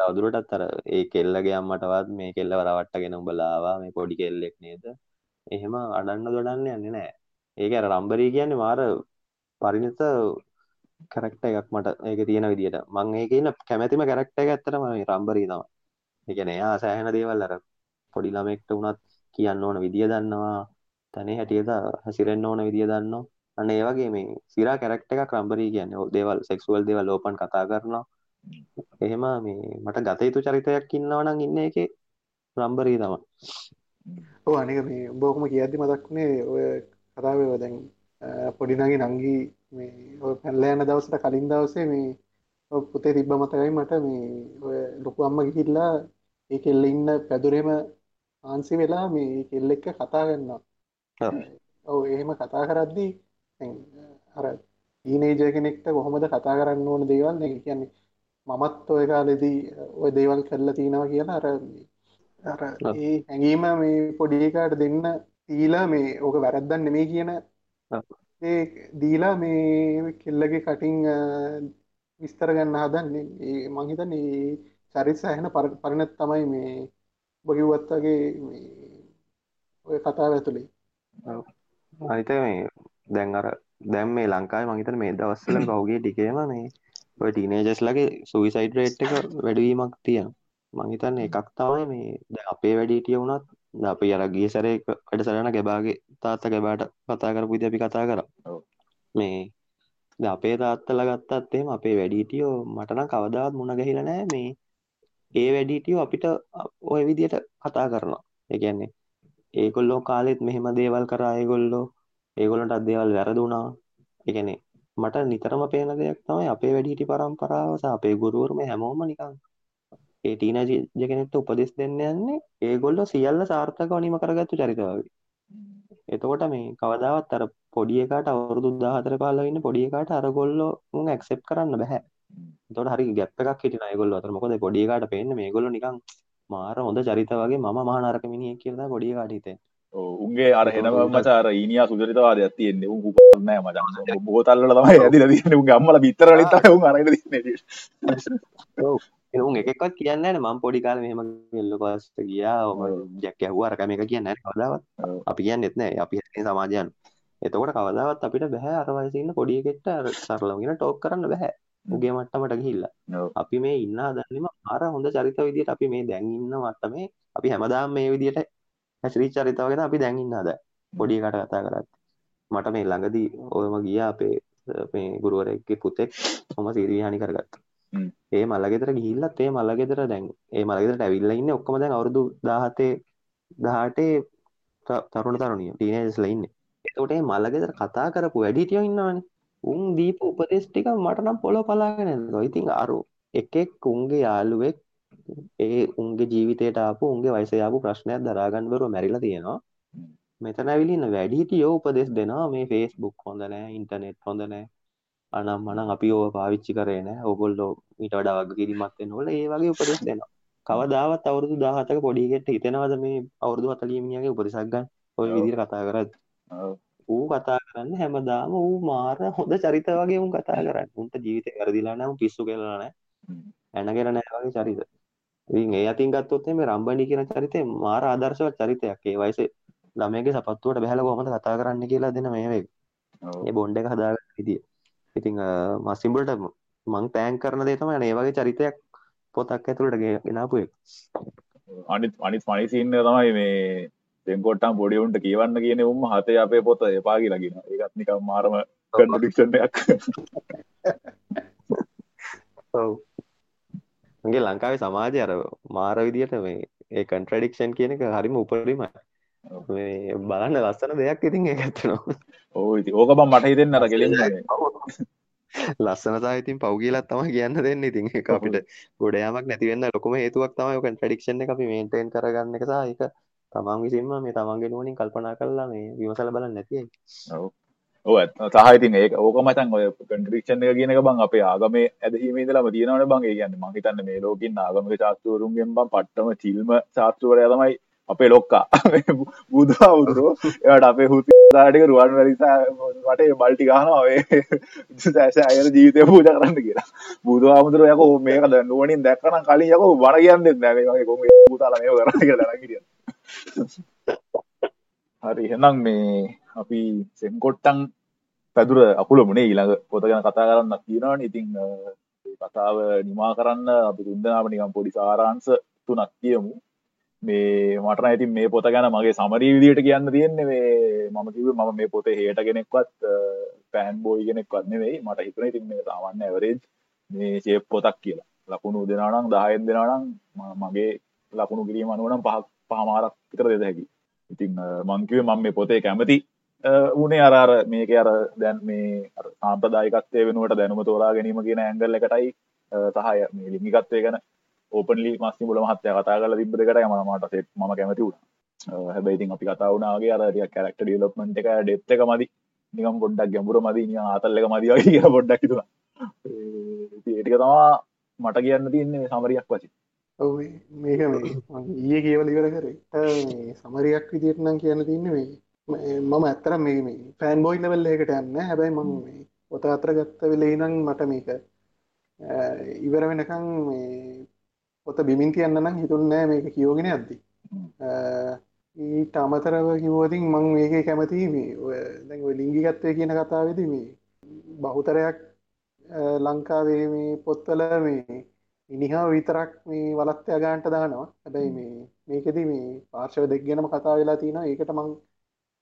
තවදුරටත් අර ඒ කෙල්ලගේ අම්මටවත් මේ කෙල්ලව රවට්ටගෙන උඹලා ආවා. මේ පොඩි කෙල්ලෙක් නේද? එහෙම අඩන්න දොඩන්න යන්නේ නැහැ ඒක අර රම්බරී කියන්නේ මාර පරිණත කැරක්ටර් එකක් මට ඒක තියෙන විදිහට මම ඒකේ ඉන්න කැමැතිම කැරක්ටර් එක ඇත්තටම මේ රම්බරී තමයි. ඒ කියන්නේ එයා සෑහෙන දේවල් අර පොඩි ළමෙක්ට වුණත් කියන්න ඕන විදිය දන්නවා. තනේ හැටියට හැසිරෙන්න ඕන විදිය දන්නවා. අන්න ඒ වගේ මේ සිරා කැරක්ටර් එකක් රම්බරී කියන්නේ. ඔය දේවල් සෙක්සුවල් දේවල් ඕපන් කතා කරනවා. එහෙම මේ මට ගත යුතු චරිතයක් ඉන්නවා නම් ඉන්නේ ඒකේ රම්බරී තමයි. ඔව් අනික මේ උඹ ඔහොම කියද්දි මතක් වුණේ ඔය කතාවේ දැන් අ, පොඩි නගී මේ යන දවසට කලින් දවසේ මේ පුතේ තිබ්බ මතකයි මට මේ ලොකු අම්මා ගිහිල්ලා ඒ කෙල්ල ඉන්න පැදුරේම ආන්සි වෙලා මේ කෙල්ල එක්ක කතා කරනවා. ඔව්. එහෙම කතා කරද්දී අර ටීනේජර් කෙනෙක්ට කොහොමද කතා කරන්න ඕන දේවල් ඒ කියන්නේ මමත් ඔය කාලෙදී ඔය දේවල් කරලා තියෙනවා කියලා අර අර. ඒ හැඟීම මේ පොඩි එකාට දෙන්න දීලා මේ ඕක වැරද්දක් නෙමෙයි කියන දීලා මේ කෙල්ලගේ කටින් විස්තර ගන්න හදන්නේ. ඒ මං හිතන්නේ ඒ චරිත සෑහෙන පර- පරිණත තමයි මේ ඔබ කිව්වත් වගේ මේ ඔය කතාව ඇතුලේ. අනිත මේ දැන් අර දැන් මේ ලංකාවේ මං හිතන්නේ මේ දවස්වල පහුගිය ටිකේම මේ ඔය ටීනේජර්ස්ලාගේ සුයිසයිඩ් රේට් එක වැඩිවීමක් තියෙනවා. මං හිතන්නේ එකක් තමයි මේ අපේ වැඩිහිටිය වුණත් අපි අර ගිය සැරේ එක වැඩසටහන ගැබාගේ තාත්තා ගැබාට කතා කරපු අපි කතා කරා. මේ අපේ තාත්තලා ගත්තත් එහෙම අපේ වැඩිහිටියෝ මට නම් කවදාවත් මුණ ගැහිලා නැහැ මේ. ඒ වැඩිහිටියෝ අපිට ওই විදිහට කතා කරනවා. ඒ කියන්නේ ඒගොල්ලෝ කාලෙත් මෙහෙම දේවල් කරා ඒගොල්ලෝ. ඒගොල්ලන්ට දේවල් වැරදුනා. කියන්නේ මට නිතරම පේන දෙයක් තමයි අපේ වැඩිහිටි පරම්පරාව සහ අපේ ගුරුවරු මේ හැමෝම නිකන් ඒ ටීනේජ් කෙනෙක්ට උපදෙස් දෙන්න යන්නේ ඒගොල්ලෝ සියල්ල සාර්ථකව නිම කරගත්තු චරිත වගේ. එතකොට මේ කවදාවත් අර පොඩි එකාට අවුරුදු 14 15 ඉන්න පොඩි එකාට අර ගොල්ලෝ උන් ඇක්සෙප්ට් කරන්න බෑ. එතකොට හරි ගැප් එකක් හිටිනා ඒගොල්ලෝ අතර. මොකද පොඩි එකාට පේන්නේ මේගොල්ලෝ නිකන් මාර හොඳ චරිත වගේ මම මහා නරක මිනිහෙක් කියලා තමයි පොඩි එකාට හිතෙන්නේ. ඔව්, උන්ගේ අර හෙනම මචං අර ඊනියා සුචරිතවාදයක් තියෙන්නේ උන් උපත් නෑ මචං බෝතල් වල තමයි උන්ගේ අම්මලා බිත්තර තමයි උන් ඒ උන් එක එකක්වත් කියන්නේ නේ මම පොඩි කාලේ මෙහෙම ගෙල්ල පාස්ට ගියා. ජැක් ගැහුවා අර මේක කියන්නේ කවදාවත්. අපි කියන්නෙත් නැහැ අපි සමාජයන් එතකොට කවදාවත් අපිට බෑ අර වයසේ ඉන්න පොඩි එකෙක්ට අර සරලව කියන ටෝක් කරන්න බෑ උගේ මට්ටමට ගිහිල්ලා ඔව්. අපි මේ ඉන්න හදන්නෙම අර හොඳ චරිත විදියට අපි මේ දැන් ඉන්න මට්ටමේ අපි හැමදාම මේ විදියට හැසිරිච්ච චරිත වගේ තමයි අපි දැන් ඉන්න හදන්නේ පොඩි එකට කතා කරත් මට මේ ළඟදී ඔයම ගියා අපේ මේ ගුරුවරයෙක්ගේ පුතෙක් මම සිරියානි කරගත්තා හ්ම්. ඒ මළගෙදර ගිහිල්ලත් ඒ මළගෙදර දැන් ඒ මළගෙදරට ඇවිල්ලා ඉන්නේ ඔක්කොම දැන් අවුරුදු 17 18 ත- තරුණ තරුණියෝ ටීනේජර්ස්ලා ඉන්නේ. එතකොට මේ මළගෙදර කතා කරපු වැඩිහිටියෝ ඉන්නවනේ. උන් දීපු උපදේශ ටික මට නම් පොළොව පලාගෙන යනවා. ඉතින් අර එකෙක් උන්ගේ යාළුවෙක් ඒ උන්ගේ ජීවිතයට ආපු උන්ගේ වයසේ ආපු ප්‍රශ්නයක් දරා ගන්න බැරුව මැරිලා තියෙනවා. මෙතන ඇවිල්ලා ඉන්න වැඩිහිටියෝ උපදෙස් දෙනවා මේ Facebook හොඳ නැහැ, ඉන්ටර්නෙට් හොඳ නැහැ. අනම් මනම් අපි ඕව පාවිච්චි කරේ නැහැ. ඕගොල්ලෝ ඊට වඩා වගකීමක් වෙන්න ඕන. ඒ වගේ උපදෙස් දෙනවා. කවදාවත් අවුරුදු 17ක පොඩි එකෙක්ට හිතෙනවද මේ අවුරුදු 40 මිනිහාගේ උපදෙසක් ගන්න? ඔය. විදිහට කතා. ඔව්. ඌ කතා කරන්නේ හැමදාම ඌ මාර හොඳ චරිත වගේ උන් කතා කරන්නේ. උන්ට ජීවිතේ උන් පිස්සු. හ්ම්. ඇනගෙන නැහැ වගේ චරිත. ඒ අතින් ගත්තොත් මේ රම්බණි කියන චරිතේ මාර ආදර්ශවත් චරිතයක්. ඒ වයසේ ළමයාගේ සපත්තුවට බහැලා කොහොමද කතා කරන්න කියලා දෙන මේ වෙයි. ඔව්. ඒ බොන්ඩ් හදාගන්න විදිය. ඉතින් මසිම්බල්ට මං තෑන් කරන දේ තමයි ඒ වගේ චරිතයක් පොතක් ඇතුළට ගේ- ගෙනාපු එක. අනිත් අනිත් පනිසින්න තමයි මේ දෙකොට්ටම් පොඩිවුන්ට කියවන්න කියන උම හතේ අපේ පොත එපා කියලගෙන ඒකත් නිකම් මාරම කඩික්ෂණයක් ඔව්. මගේ ලංකාවේ සමාජය අර මාර විදියට මේ ඒ කන්ට්‍රඩික්ෂන් කියන එක හරිම උපරිමයි. ඔව්. බලන්න ලස්සන දෙයක් ඉතින් ඒක ඇත්තනවා. ඕ ඉති ඕක බම් මට හිතෙන්න අර කෙලෙන්න ලස්සන සහ ඉතින් පව් කියලා තමයි කියන්න දෙන්නේ. ඉතින් ඒක අපිට ගොඩ යාමක් නැති වෙන්න ලොකුම හේතුවක් තමයි ඔය කන්ට්‍රඩික්ෂන් එක අපි මේන්ටේන් කරගන්න එක සහ තමන් විසින්ම මේ තමන්ගේ නුවණින් කල්පනා කරලා මේ විමසලා බලන්න නැති ඇයි. ඕ සාහිතින් ඒක ඕක මතන් ඔය කන්ට්‍රික්ෂන් එක කියන එක බං අපේ ආගමේ ඇදහීම ඉඳලාම තියෙනවනේ බං ඒ කියන්නේ මං හිතන්නේ මේ ලෝකින් ආගමික ශාස්ත්‍රවරුන්ගෙන් බං පට්ටම චිල්ම ශාස්ත්‍රවරයා තමයි අපේ ලොක්කා. බුදුහාමුදුරෝ එයාට අපේ හුතිදාටික රුවන් වැලිසා වටේ බල්ටි ගහනවා ඔය සෑස අයර ජීවිතය පූජා කරන්න කියලා. බුදුහාමුදුරෝ යකෝ මේක දැන් නුවණින් දැක්කනම් කලින් යකෝ බණ කියන්නේ නැහැ. මේ වගේ කොහොම පුතාලා මේව කරන්නේ කියලා දැනන් හිටියා. හරි එහෙනම් මේ අපි සෙම්කොට්ටන් පැදුර අකුල මුණේ ඊළඟ පොත ගැන කතා කරන්න තියෙනවානේ. ඉතින් අ, මේ කතාව නිමා කරන්න අපි තුන්දෙනාම නිකන් පොඩි සාරාංශ තුනක් කියමු. මේ මට නම් ඉතින් මේ පොත ගැන මගේ සමරී විදියට කියන්න තියෙන්නේ මේ මම කිව්වේ මම මේ පොතේ හේට කෙනෙක්වත් ෆෑන් බෝයි කෙනෙක්වත් නෙවෙයි. මට හිතුණා ඉතින් මේ සාමාන්‍ය ඇවරේජ් මේ ෂේප් පොතක් කියලා. ලකුණු දෙනවා නම් 10න් දෙනවා නම් ම- මගේ ලකුණු කිරීම අනුව නම් පහක් පහමාරක් විතර දෙද හැකි ඉතින් අ, මං කිව්වේ මම මේ පොතේ කැමති උනේ අර අර මේක අර දැන් මේ අර සාම්ප්‍රදායිකත්වය වෙනුවට දැනුම තෝරා ගැනීම කියන ඇංගල් එකටයි අ, සහ මේ ලිංගිකත්වය ගැන ඕපන්ලි මස්ති මුල මහත්තයා කතා කරලා තිබ්බ දෙකටයි මම මට සෙට් මම කැමති වුණා අ, හැබැයි ඉතින් අපි කතා වුණා වගේ අර ටිකක් කැරක්ටර් ඩෙවලොප්මන්ට් එක ඩෙප්ත් එක මදි නිකම් පොඩ්ඩක් ගැඹුර මදි නිකන් ආතල් එක මදි වගේ කියලා පොඩ්ඩක් හිතුණා ඒ ඉතින් ඒ ටික තමයි මට කියන්න තියෙන්නේ සමරියක් වශයෙන් ඔව් මේක මේ මං ඊයේ කියවල ඉවර කරේ. ඒ මේ සමරියක් විදියට නම් කියන්න තියන්නේ මේ මේ මම ඇත්තට මේ මේ ෆෑන් බොයි ලෙවල් එකකට යන්නේ නැහැ. හැබැයි මම මේ පොත අතර ගත්ත වෙලේ ඉඳන් මට මේක අ, ඉවර වෙනකන් මේ පොත බිමින් තියන්න නම් හිතුන්නේ මේක කියවගෙන යද්දි. අ, ඊට අමතරව කිව්වොතින් මම මේකේ කැමතියි මේ ලිංගිකත්වය කියන කතාවේදී මේ බහුතරයක් ලංකාවේ මේ පොත්වල මේ ඉනිහා විතරක් මේ වලත්තය ගාන්ට දානවා. හැබැයි මේ මේකෙදි මේ පාර්ශව දෙක් ගැනම කතා වෙලා තියෙනවා. ඒකට මං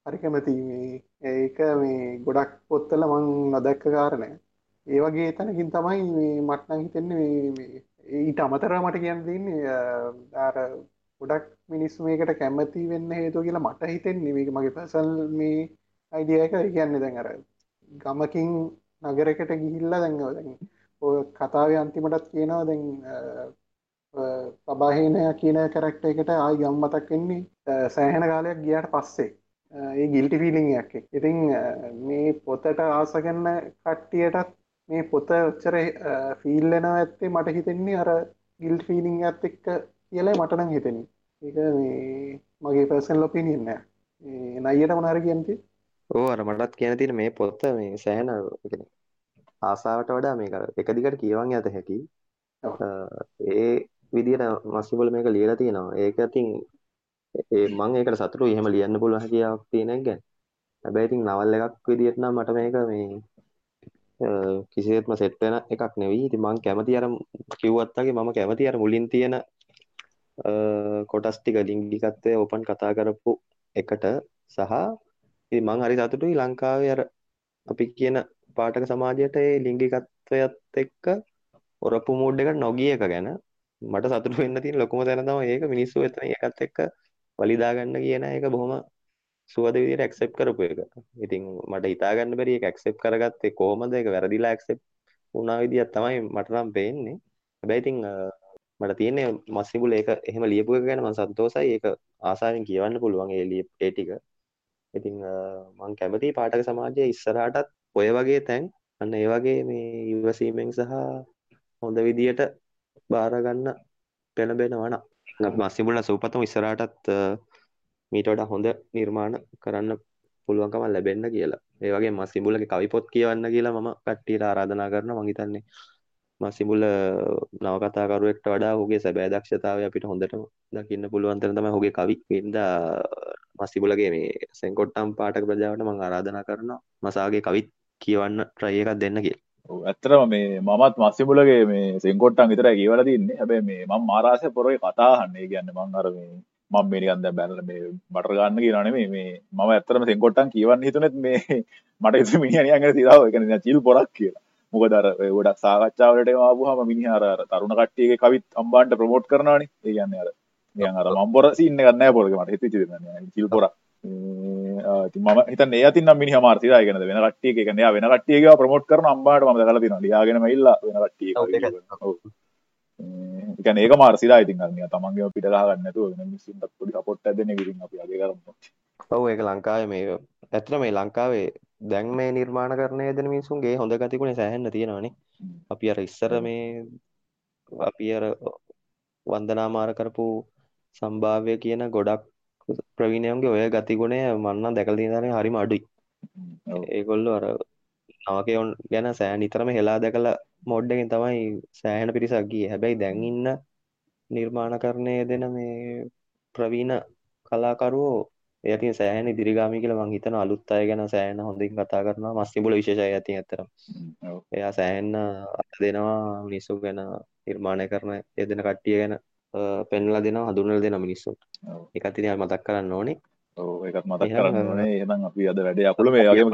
හරි කැමති මේ ඒක මේ ගොඩක් පොත්තල මං නොදැක්ක කාරණය. ඒ වගේ තැනකින් තමයි මේ මට්නං හිතෙන්නේ මේ- මේ ඊට අමතර මට කියන්න තින්නේ ආර ගොඩක් මිනිස්සු මේකට කැමති වෙන්න හේතු කියලා මට හිතෙන්නේ. මේක මගේ පසල් මේ අයිඩිය එක. කියන්නේ දැන් අර ගමකින් නගරකට ගිහිල්ලා දැන් ඔය දැන් ඔය කතාවේ අන්තිමටත් කියනවා දැන් පබාහනය කියන කරක්ට එකට ආයි ගම් මතක් වෙන්නේ අ, සෑහෙන කාලයක් ගියාට පස්සේ. අ, ඒ ගිල්ටි ෆිලිංයක් ඉතින් අ, මේ පොතට ආසගන්න කට්ටියටත් මේ පොත ඔච්චර ෆිල්ලෙනව ඇත්තේ මට හිතෙන්නේ අර ගිල් ෆීලිං ඇත් එක්ක කියලා මටනම් හිතෙන ඒක මේ මගේ පර්සන් ලොපිනියන්න නයියට මනාර කියන්ති ඕ අර මටත් කියන තියෙන මේ පොත මේ කියන්නේ ආසාවට වඩා අර එක දිගට කියවන් යත හැකි. ඒ විදියට මස්සිබල් මේක ලියලා තියෙනවා. ඒක ඉතින් ඒ මම ඒකට සතුටුයි. එහෙම ලියන්න පුළුවන් හැකියාවක් තියෙන එක ගැන හැබැයි ඉතින් නවල් එකක් විදියට නම් මට මේක මේ කිසිත්ම සෙට්වෙන එකක් නෙවී ඉති මං කැමති අර කිව්වත්තගේ මම කැමති අර මුලින් තියෙන කොටස්ටික ලිංගිකත්වය ඕපන් කතා කරපු එකට සහ මං හරි සතුටුයි ලංකාවේ අර අපි කියන පාටක සමාජයට ඒ ලිංගිකත්වයත් එක්ක ඔරපු මූඩ් එකට නොගිය එක ගැන මට සතුටු වෙන්න තියෙන ලොකුම තැන තමයි ඒක. මිනිස්සු එතන ඒකත් එක්ක වලිදා ගන්න කියන එක බොහොම සුවද විදිහට ඇක්සෙප්ට් කරපු එක. ඉතින් මට හිතා ගන්න බැරි ඒක ඇක්සෙප්ට් කරගත්තේ කොහොමද ඒක වැරදිලා ඇක්සෙප්ට් වුණා විදියක් තමයි මට නම් පේන්නේ. හැබැයි ඉතින් මට තියෙන්නේ මස්සිබුල ඒක එහෙම ලියපු එක ගැන මම සන්තෝසයි. ඒක ආසාවෙන් කියවන්න පුළුවන් ඒ ඒ ටික. ඉතින් මං කැමති පාඨක සමාජයේ ඉස්සරහටත් ඔය වගේ තැන් අන්න ඒ වගේ මේ ඉවසීමෙන් සහ හොඳ විදියට බාර ගන්න පෙළඹෙනවා නම් මස්සිබුල සූපතම ඉස්සරහටත් මීට වඩා හොඳ නිර්මාණ කරන්න පුළුවන්කම ලැබෙන්න කියලා. ඒ වගේ මස්සිබුලගේ කවි පොත් කියවන්න කියලා මම කට්ටියට ආරාධනා කරනවා මං හිතන්නේ මස්සිබුල නවකතාකරුවෙක්ට වඩා ඔහුගේ සැබෑ දක්ෂතාවය අපිට හොඳටම දකින්න පුළුවන් තරම් තමයි ඔහුගේ කවි. වින්දා මස්සිබුලගේ මේ සෙන්කොට්ටම් පාඨක ප්‍රජාවට මං ආරාධනා කරනවා මසාගේ කවිත් කියවන්න try එකක් දෙන්න කියලා. ඇත්තරම මේ මමත් මස්සිබුලගේ මේ සෙන්කොට්ටන් විතරයි කියවලා තින්නේ. හැබැයි මේ මම මාරාසය පොරේ කතා අහන්නේ. ඒ කියන්නේ මං අර මේ මම මේ නිකන් දැන් බැලලා මේ බටර් ගන්න කියනවා නෙමෙයි මේ මම ඇත්තටම සෙන්කොට්ටන් කියවන්න හිතුනෙත් මේ මට හිතුවේ මිනිහා නිකන් අර තිරාව ඒ කියන්නේ චිල් පොරක් කියලා. මොකද අර ගොඩක් සාකච්ඡාවලට ආවම මිනිහා අර අර තරුණ කට්ටියගේ කවිත් අම්බාන්ට ප්‍රොමෝට් කරනවානේ. ඒ කියන්නේ අර නිකන් අර මම පොර සීන් එකක් නැහැ පොරක මට හිතෙච්ච දේ නෑ චිල් පොරක්. ඉතින් මම හිතන්නේ ඒ අතින් නම් මිනිහා මාර තිරා ඒ කියන්නේ වෙන කට්ටියක ඒ කියන්නේ එයා වෙන කට්ටියගේ ප්‍රොමෝට් කරන අම්බාට මම දැකලා තියෙනවා. ලියාගෙනම ඉල්ලා වෙන කට්ටියක. එකන ඒක මාර්සිලා ඉතින් අරනිය තමන්ගේ පිට ගහගන්න නැතුව වෙන මිනිස්සුන්ට පොඩි සපෝට් දෙන්න ඉතින් අපි අගේ කරමු. ඔව් ඒක ලංකාවේ මේ ඇත්තට මේ ලංකාවේ දැන් මේ නිර්මාණ කරන දෙන මිනිසුන්ගේ හොඳ ගතිගුණ සෑහෙන්න තියෙනවානේ. අපි අර ඉස්සර මේ අපි අර වන්දනාමාර කරපු සම්භාව්‍ය කියන ගොඩක් ප්‍රවීණයන්ගේ ඔය ගතිගුණය මන්නම් දැකලා තියෙන හරිම අඩුයි. ඒගොල්ලෝ අර නවකයොන් ගැන සෑ නිතරම හෙලා දැකලා මොඩ් එකෙන් තමයි සෑහෙන පිරිසක් ගියේ. හැබැයි දැන් ඉන්න නිර්මාණකරණය දෙන මේ ප්‍රවීණ කලාකරුවෝ එයතින් සෑහෙන ඉදිරිගාමී කියලා මං හිතන අලුත් අය ගැන සෑහෙන හොඳින් කතා කරනවා. මස්තිබුල විශේෂයි ඇතින් ඇත්තටම. එයා සෑහෙන අත දෙනවා මිනිස්සු ගැන නිර්මාණය කරන යෙදෙන කට්ටිය ගැන පෙන්ලා දෙනවා හඳුන්වලා දෙනවා මිනිස්සුන්ට. ඒකත් ඉතින් මතක් කරන්න ඕනේ. ඒකත් මතක් කරන්න ඕනේ. එහෙනම් අපි අද වැඩේ අකුල මේ වගේම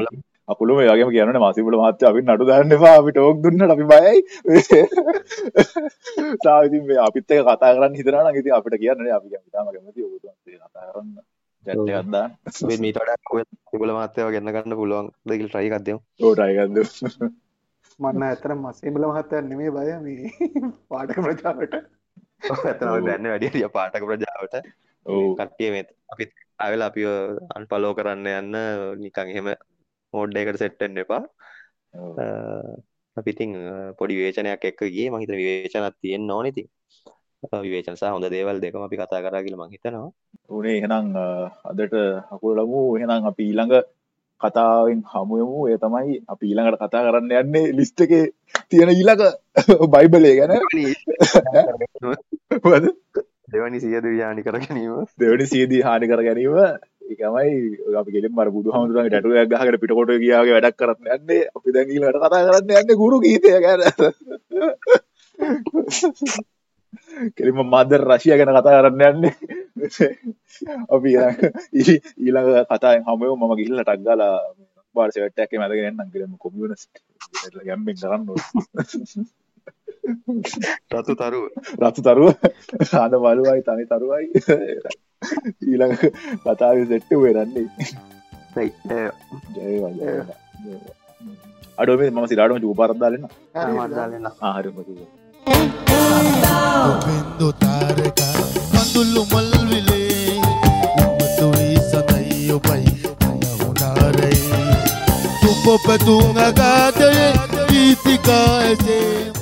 අකුළු මේ වගේම කියන්න මාසිපුල මහත්තය අපි නඩු දාන්න එපා. අපි ටෝක් දුන්නට අපි බයයි. තා ඉතින් මේ අපිත් එක කතා කරන්න හිතනවා නම් ඉතින් අපිට කියන්න අපි ඉතාම කැමති ඔබතුමන්සේ කතා කරන්න. චැට් එකක් දාන්න. මේ මීට වඩා සිබුල මහත්තයව ගෙන්න ගන්න පුළුවන් ද කියලා try එකක් දෙමු. ඔව් try එකක් දෙමු. මන්න ඇත්තට මස්සිබුල මහත්තයා නෙමෙයි බය මේ පාඨක ප්‍රජාවට. ඔව් ඇත්තටම දැන්නේ වැඩි හරිය පාඨක ප්‍රජාවට. ඔව්. කට්ටිය මේ අපිත් ආවෙලා අපිව අන්ෆලෝ කරන්න යන්න නිකන් එහෙම මෝඩ් එකට සෙට් වෙන්න එපා. අපි ඉතින් පොඩි විවේචනයක් එක්ක ගියේ මම හිතන විවේචනක් තියෙන්න ඕනේ ඉතින්. විවේචන සහ හොඳ දේවල් දෙකම අපි කතා කරා කියලා මම හිතනවා. උනේ එහෙනම් අදට අකුල ලමු එහෙනම් අපි ඊළඟ කතාවෙන් හමුයමු ඒ තමයි අපි ඊළඟට කතා කරන්න යන්නේ ලිස්ට් එකේ තියෙන ඊළඟ බයිබලය ගැන. දෙවනි සියදු හානි කර ගැනීම. දෙවනි සියදී හානි කර ගැනීම එකමයි අපි ගෙලින් මර බුදු හමුදුරන්ගේ ටැටුවක් ගහකට පිටකොට ගියාගේ වැඩක් කරන්න යන්නේ අපි දැන් ඊළඟට කතා කරන්න යන්නේ ගුරු ගීතය ගැන. කෙලින්ම මදර් රෂියා ගැන කතා කරන්න යන්නේ. අපි ඊළඟ කතාවෙන් හමුවෙමු. මම ගිහිල්ලා ටක් ගාලා බාර් සෙට් එකේ මැදගෙන එන්නම්. කියලා කොමියුනිස්ට් ගැම්බෙන් කරන්න ඕනේ. රතු තරුව. රතු තරුව. අන බලුවයි තනි තරුවයි. ඊළඟ කතාව සෙට්ට වෙරන්නේ. අඩුව මම සිරාටම චූපාරද්දාලන්න ආහරම බින්දු තාරක කඳුල්ලු මල්විලේ උමතුයි සතයි ඔබයි අනහුනාරයි සුප පැතුම් අගාතයේ ගීතිකා එසේ